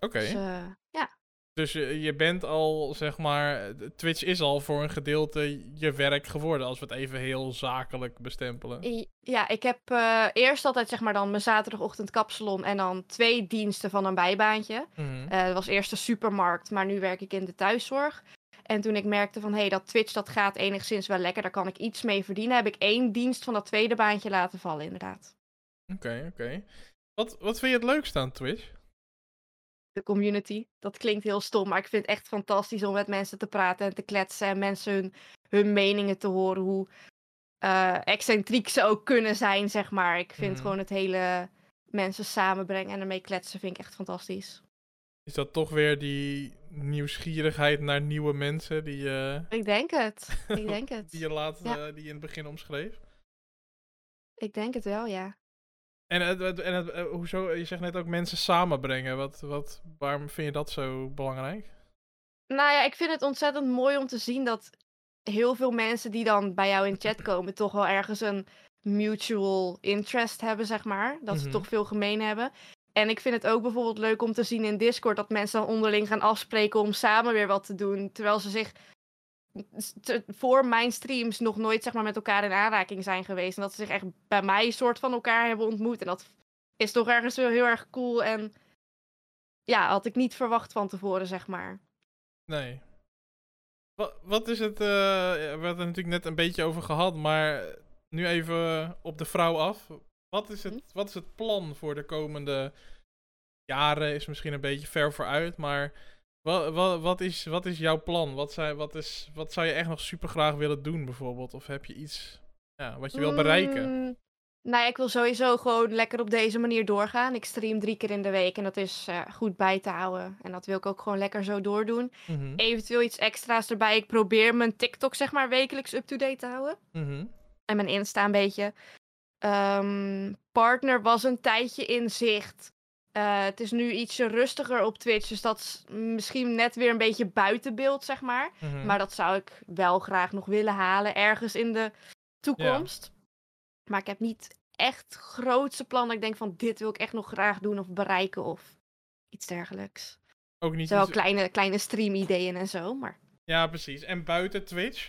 Oké. Dus eh, ja. Dus je, je bent al, zeg maar, Twitch is al voor een gedeelte je werk geworden, als we het even heel zakelijk bestempelen. Ja, ik heb eh, eerst altijd zeg maar dan mijn zaterdagochtend kapsalon en dan twee diensten van een bijbaantje. Eh, dat was eerst de supermarkt, maar nu werk ik in de thuiszorg. En toen ik merkte van, hé, hey, dat Twitch dat gaat enigszins wel lekker, daar kan ik iets mee verdienen, heb ik één dienst van dat tweede baantje laten vallen, inderdaad. Oké, oké. Wat, wat vind je het leukste aan Twitch? De community. Dat klinkt heel stom, maar ik vind het echt fantastisch om met mensen te praten en te kletsen en mensen hun, hun meningen te horen, hoe eh, excentriek ze ook kunnen zijn, zeg maar. Ik vind Mhm. gewoon het hele mensen samenbrengen en ermee kletsen vind ik echt fantastisch. Is dat toch weer die nieuwsgierigheid naar nieuwe mensen die, je Ik denk het. Ik denk die het. je laat, Ja. eh, die je in het begin omschreef? Ik denk het wel, ja. En, het, het- en het, eh, hoezo, je zegt net ook mensen samenbrengen. Wat, wat, waarom vind je dat zo belangrijk? Nou ja, ik vind het ontzettend mooi om te zien dat heel veel mensen die dan bij jou in chat komen, toch wel ergens een mutual interest hebben, zeg maar. Dat ze Mhm. toch veel gemeen hebben. En ik vind het ook bijvoorbeeld leuk om te zien in Discord dat mensen dan onderling gaan afspreken om samen weer wat te doen. Terwijl ze zich voor mijn streams nog nooit zeg maar, met elkaar in aanraking zijn geweest. En dat ze zich echt bij mij soort van elkaar hebben ontmoet. En dat is toch ergens wel heel erg cool. En ja, had ik niet verwacht van tevoren, zeg maar. Nee. Wat, wat is het, eh, we hebben het er natuurlijk net een beetje over gehad, maar nu even op de vrouw af. Wat is het, wat is het plan voor de komende jaren? Is misschien een beetje ver vooruit, maar wat, wat, wat, is, wat is jouw plan? Wat, zou, wat, is, wat zou je echt nog super graag willen doen bijvoorbeeld? Of heb je iets ja, wat je wil bereiken? Mm, nou ja, ik wil sowieso gewoon lekker op deze manier doorgaan. Ik stream drie keer in de week en dat is eh, goed bij te houden. En dat wil ik ook gewoon lekker zo doordoen. Mhm, Eventueel iets extra's erbij. Ik probeer mijn TikTok zeg maar wekelijks up-to-date te houden. mhm, En mijn Insta een beetje. Ehm, partner was een tijdje in zicht. Eh, het is nu ietsje rustiger op Twitch. Dus dat is misschien net weer een beetje buiten beeld, zeg maar. mhm. Maar dat zou ik wel graag nog willen halen ergens in de toekomst. Maar ik heb niet echt grootse plannen. Ik denk van dit wil ik echt nog graag doen of bereiken of iets dergelijks. Ook niet Zo wel iets- kleine, kleine stream ideeën en zo, maar... Ja, precies. En buiten Twitch,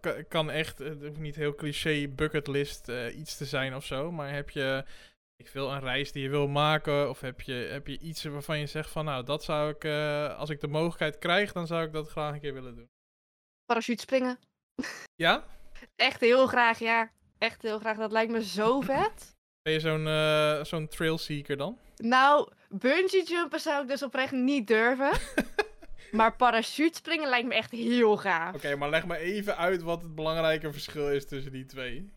ka- kan echt, het hoeft niet heel cliché bucketlist eh, iets te zijn of zo, maar heb je, ik wil een reis die je wil maken, of heb je, heb je iets waarvan je zegt van, nou, dat zou ik, eh, als ik de mogelijkheid krijg, dan zou ik dat graag een keer willen doen. Parachute springen. Ja? Echt heel graag, ja. Echt heel graag. Dat lijkt me zo vet. Ben je zo'n eh zo'n trailseeker dan? Nou, bungee jumpen zou ik dus oprecht niet durven. maar parachute springen lijkt me echt heel gaaf. Oké, maar leg me even uit wat het belangrijke verschil is tussen die twee.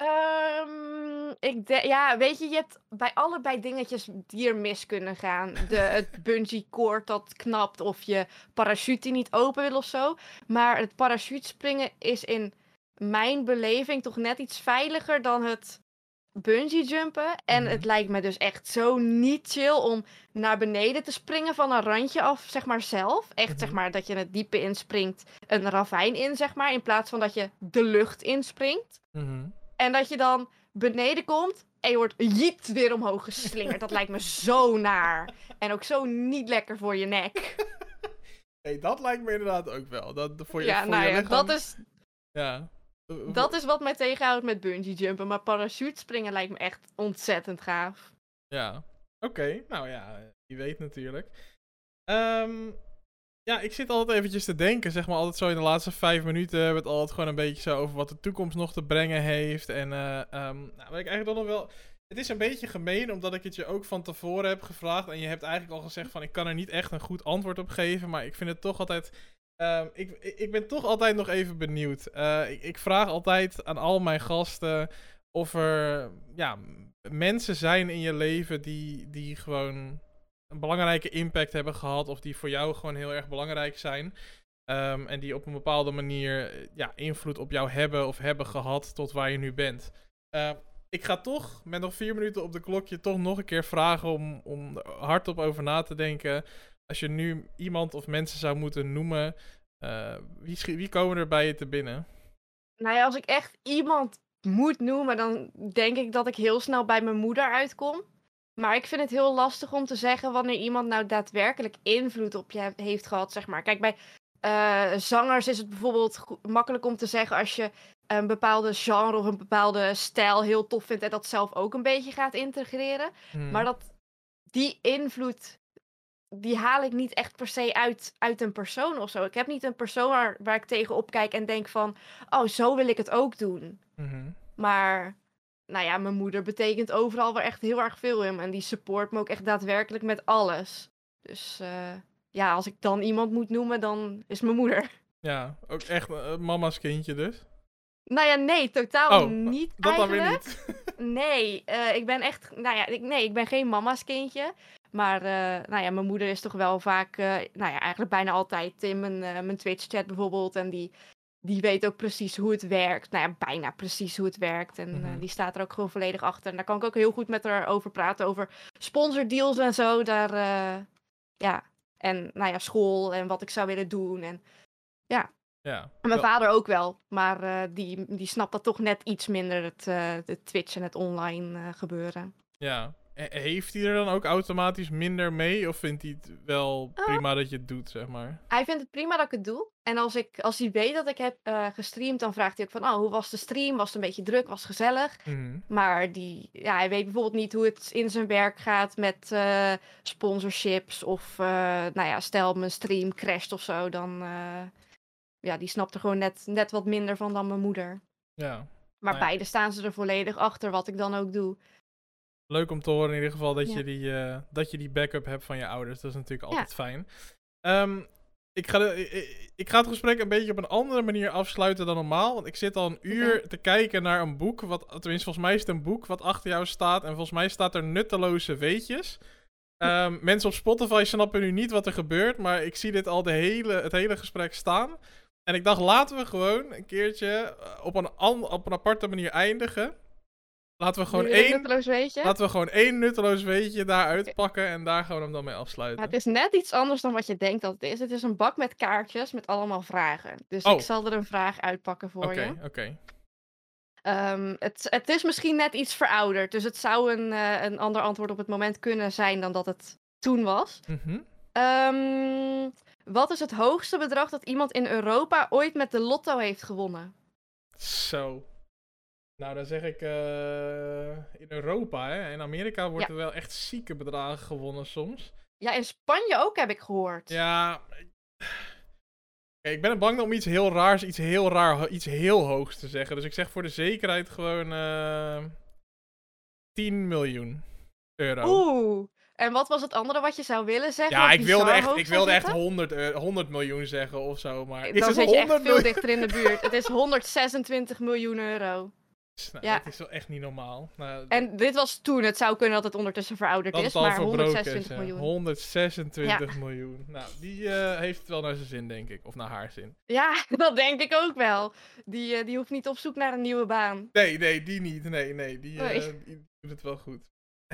Ehm, ik de- ja, weet je, je hebt bij allebei dingetjes die er mis kunnen gaan. De, het bungee cord dat knapt of je parachute die niet open wil of zo. Maar het parachute springen is in mijn beleving toch net iets veiliger dan het bungee jumpen. En Mhm. het lijkt me dus echt zo niet chill om naar beneden te springen van een randje af, zeg maar zelf. Echt, zeg Mhm. maar, dat je het diepe inspringt, een ravijn in, zeg maar. In plaats van dat je de lucht inspringt. Mhm. En dat je dan beneden komt en je wordt jiet weer omhoog geslingerd. Dat lijkt me zo naar. En ook zo niet lekker voor je nek. hey, dat lijkt me inderdaad ook wel. Dat, voor je, ja, voor nou je ja, lichaam- dat is, Ja. Dat is wat mij tegenhoudt met bungee jumpen. Maar parachute springen lijkt me echt ontzettend gaaf. Ja, oké. Nou ja, wie weet natuurlijk. Ehm, ja, ik zit altijd eventjes te denken, zeg maar altijd zo in de laatste vijf minuten hebben we het altijd gewoon een beetje zo over wat de toekomst nog te brengen heeft. En ehm, nou, wat ik eigenlijk nog wel... Het is een beetje gemeen, omdat ik het je ook van tevoren heb gevraagd. En je hebt eigenlijk al gezegd van, ik kan er niet echt een goed antwoord op geven. Maar ik vind het toch altijd... ehm, ik, ik ben toch altijd nog even benieuwd. Eh, ik, ik vraag altijd aan al mijn gasten of er ja, mensen zijn in je leven die, die gewoon een belangrijke impact hebben gehad. Of die voor jou gewoon heel erg belangrijk zijn. Ehm, en die op een bepaalde manier eh, ja, invloed op jou hebben of hebben gehad tot waar je nu bent. Eh, ik ga toch met nog vier minuten op de klokje toch nog een keer vragen om, om hardop over na te denken. Als je nu iemand of mensen zou moeten noemen, eh, wie, wie komen er bij je te binnen? Nou ja, als ik echt iemand moet noemen, dan denk ik dat ik heel snel bij mijn moeder uitkom. Maar ik vind het heel lastig om te zeggen wanneer iemand nou daadwerkelijk invloed op je he- heeft gehad, zeg maar. Kijk, bij eh, zangers is het bijvoorbeeld makkelijk om te zeggen als je een bepaalde genre of een bepaalde stijl heel tof vindt en dat zelf ook een beetje gaat integreren. Hmm. Maar dat, die invloed, die haal ik niet echt per se uit, uit een persoon of zo. Ik heb niet een persoon waar, waar ik tegen opkijk en denk van, oh, zo wil ik het ook doen. Mhm. Maar, nou ja, mijn moeder betekent overal wel echt heel erg veel in. En die support me ook echt daadwerkelijk met alles. Dus eh, ja, als ik dan iemand moet noemen, dan is mijn moeder. Ja, ook echt eh, mama's kindje dus. Nou ja, nee, totaal Oh, niet Dat dan eigenlijk. weer niet. Nee, eh, ik ben echt, nou ja, ik, nee, ik ben geen mama's kindje. Maar nou ja, mijn moeder is toch wel vaak, nou ja, eigenlijk bijna altijd in mijn, mijn Twitch-chat bijvoorbeeld. En die, die weet ook precies hoe het werkt. Nou ja, bijna precies hoe het werkt. En eh, Mhm. die staat er ook gewoon volledig achter. En daar kan ik ook heel goed met haar over praten, over sponsordeals en zo. Daar, eh, ja, en nou ja, school en wat ik zou willen doen. En Ja. en mijn Wel- vader ook wel, maar eh, die, die snapt dat toch net iets minder, het, het Twitch en het online gebeuren. Ja. He- heeft hij er dan ook automatisch minder mee? Of vindt hij het wel Ah. prima dat je het doet, zeg maar? Hij vindt het prima dat ik het doe. En als, ik, als hij weet dat ik heb eh, gestreamd, dan vraagt hij ook van, oh, hoe was de stream? Was het een beetje druk? Was het gezellig? Mhm. Maar die, ja, hij weet bijvoorbeeld niet hoe het in zijn werk gaat met eh, sponsorships. Of, eh, nou ja, stel mijn stream crasht of zo, dan... eh, ja, die snapt er gewoon net, net wat minder van dan mijn moeder. Ja. Maar Nou ja. beide staan ze er volledig achter, wat ik dan ook doe. Leuk om te horen in ieder geval dat, Ja. je, die, eh, dat je die backup hebt van je ouders. Dat is natuurlijk Ja. altijd fijn. Ehm, ik, ga de, ik, ik ga het gesprek een beetje op een andere manier afsluiten dan normaal. Want ik zit al een uur te kijken naar een boek. Wat, tenminste, volgens mij is het een boek wat achter jou staat. En volgens mij staat er nutteloze weetjes. Ehm, mensen op Spotify snappen nu niet wat er gebeurt. Maar ik zie dit al de hele, het hele gesprek staan. En ik dacht, laten we gewoon een keertje eh, op een, op een aparte manier eindigen. Laten we gewoon één nutteloos weetje? Laten we gewoon één nutteloos weetje daaruit pakken en daar gaan we hem dan mee afsluiten. Het is net iets anders dan wat je denkt dat het is. Het is een bak met kaartjes met allemaal vragen. Dus Oh. ik zal er een vraag uitpakken voor Oké, je. oké. Ehm, het, het is misschien net iets verouderd. Dus het zou een, eh, een ander antwoord op het moment kunnen zijn dan dat het toen was. Mhm. Ehm, wat is het hoogste bedrag dat iemand in Europa ooit met de lotto heeft gewonnen? Zo. Nou, dan zeg ik eh, in Europa, hè. In Amerika wordt Ja. er wel echt zieke bedragen gewonnen soms. Ja, in Spanje ook heb ik gehoord. Ja. Ik ben bang om iets heel raars, iets heel raar, iets heel hoogs te zeggen. Dus ik zeg voor de zekerheid gewoon eh 10 miljoen euro. Oeh. En wat was het andere wat je zou willen zeggen? ja, ik wilde echt, ik wilde echt zitten? 100, eu- 100 miljoen zeggen of zo. Maar is Dan het zit je echt 100 veel dichter in de buurt. Het is 126 miljoen euro. Nou, Ja. Dat is wel echt niet normaal. Nou, En dit was toen. Het zou kunnen dat het ondertussen verouderd dat is, maar verbroken 126 is. miljoen. 126 miljoen. Nou, die eh, heeft het wel naar zijn zin, denk ik. Of naar haar zin. Ja, dat denk ik ook wel. Die, eh, die hoeft niet op zoek naar een nieuwe baan. Nee, nee, die niet. Nee, nee, die, eh, Nee. die doet het wel goed.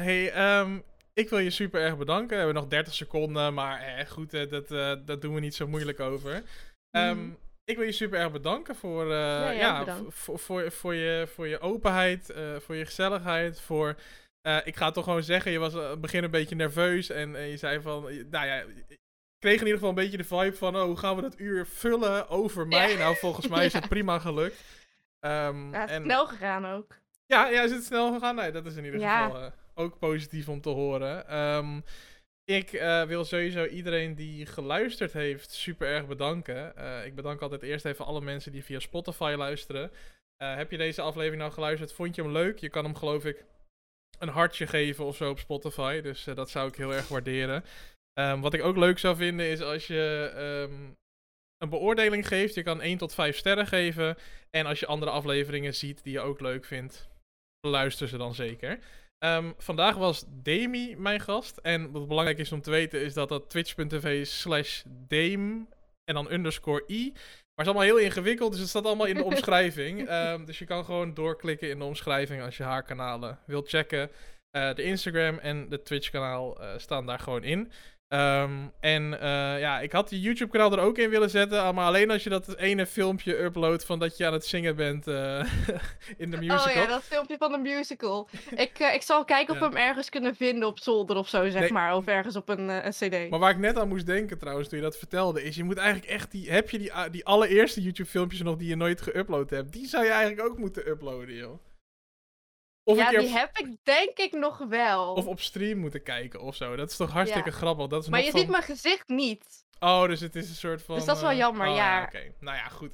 hey, ehm, ik wil je super erg bedanken. We hebben nog 30 seconden, maar eh, goed, dat, dat doen we niet zo moeilijk over. Ehm, Mhm. Ik wil je super erg bedanken voor, eh, ja, voor, voor, voor, je, voor je openheid, eh, voor je gezelligheid, voor... eh, ik ga het toch gewoon zeggen, je was aan het begin een beetje nerveus en, en je zei van... Nou ja, ik kreeg in ieder geval een beetje de vibe van... Oh, hoe gaan we dat uur vullen over mij? Ja. Nou, volgens mij is het prima gelukt. Ehm, Ja, het is en- snel gegaan ook. ja, ja, is het snel gegaan? Nee, dat is in ieder geval ook positief om te horen. Ehm, ik eh, wil sowieso iedereen die geluisterd heeft super erg bedanken. Eh, ik bedank altijd eerst even alle mensen die via Spotify luisteren. Eh, heb je deze aflevering nou geluisterd? Vond je hem leuk? Je kan hem geloof ik een hartje geven of zo op Spotify. Dus dat zou ik heel erg waarderen. Ehm, wat ik ook leuk zou vinden is als je ehm, een beoordeling geeft. Je kan 1 tot 5 sterren geven. En als je andere afleveringen ziet die je ook leuk vindt, luister ze dan zeker. Ehm, vandaag was Demi mijn gast. En wat belangrijk is om te weten is dat dat twitch.tv slash Dame en dan underscore i. Maar het is allemaal heel ingewikkeld, dus het staat allemaal in de omschrijving. Ehm, dus je kan gewoon doorklikken in de omschrijving als je haar kanalen wilt checken. Eh, de Instagram en de Twitch kanaal eh, staan daar gewoon in. Ehm, en eh, ja, ik had die YouTube kanaal er ook in willen zetten, maar alleen als je dat ene filmpje uploadt van dat je aan het zingen bent eh, in de musical. Oh ja, dat filmpje van de musical. ik, eh, ik zal kijken of Ja. we hem ergens kunnen vinden op zolder of zo, zeg Nee. maar. Of ergens op een, een cd. Maar waar ik net aan moest denken trouwens, toen je dat vertelde, is je moet eigenlijk echt die... Heb je die, a- die allereerste YouTube filmpjes nog die je nooit geüpload hebt? Die zou je eigenlijk ook moeten uploaden, joh. Of, ja, die op, heb ik denk ik nog wel. of op stream moeten kijken of zo. Dat is toch hartstikke Ja. grappig. Dat is maar nog je van... ziet mijn gezicht niet. Oh, dus het is een soort van... Dus dat is wel eh, jammer, oh, ja. Oké, nou ja, goed.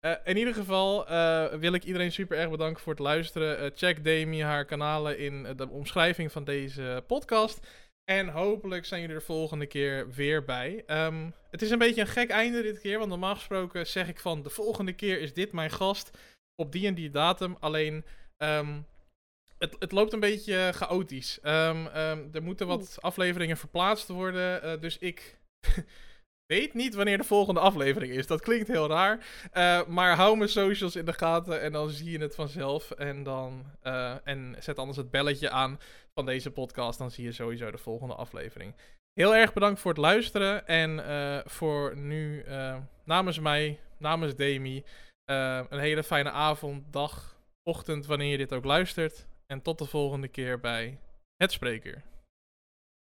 Eh, in ieder geval eh, wil ik iedereen super erg bedanken voor het luisteren. Check Demi haar kanalen in de omschrijving van deze podcast. En hopelijk zijn jullie er volgende keer weer bij. Ehm, het is een beetje een gek einde dit keer, want normaal gesproken zeg ik van de volgende keer is dit mijn gast op die en die datum. Alleen ehm, het, het loopt een beetje chaotisch. Ehm, ehm, er moeten wat afleveringen verplaatst worden, eh, dus ik weet niet wanneer de volgende aflevering is. Dat klinkt heel raar. Eh, maar hou mijn socials in de gaten en dan zie je het vanzelf. En, dan, eh, en zet anders het belletje aan van deze podcast. Dan zie je sowieso de volgende aflevering. Heel erg bedankt voor het luisteren. En eh, voor nu eh, namens mij, namens Demi, eh, een hele fijne avond, dag, ochtend, wanneer je dit ook luistert. En tot de volgende keer bij Het Spreker.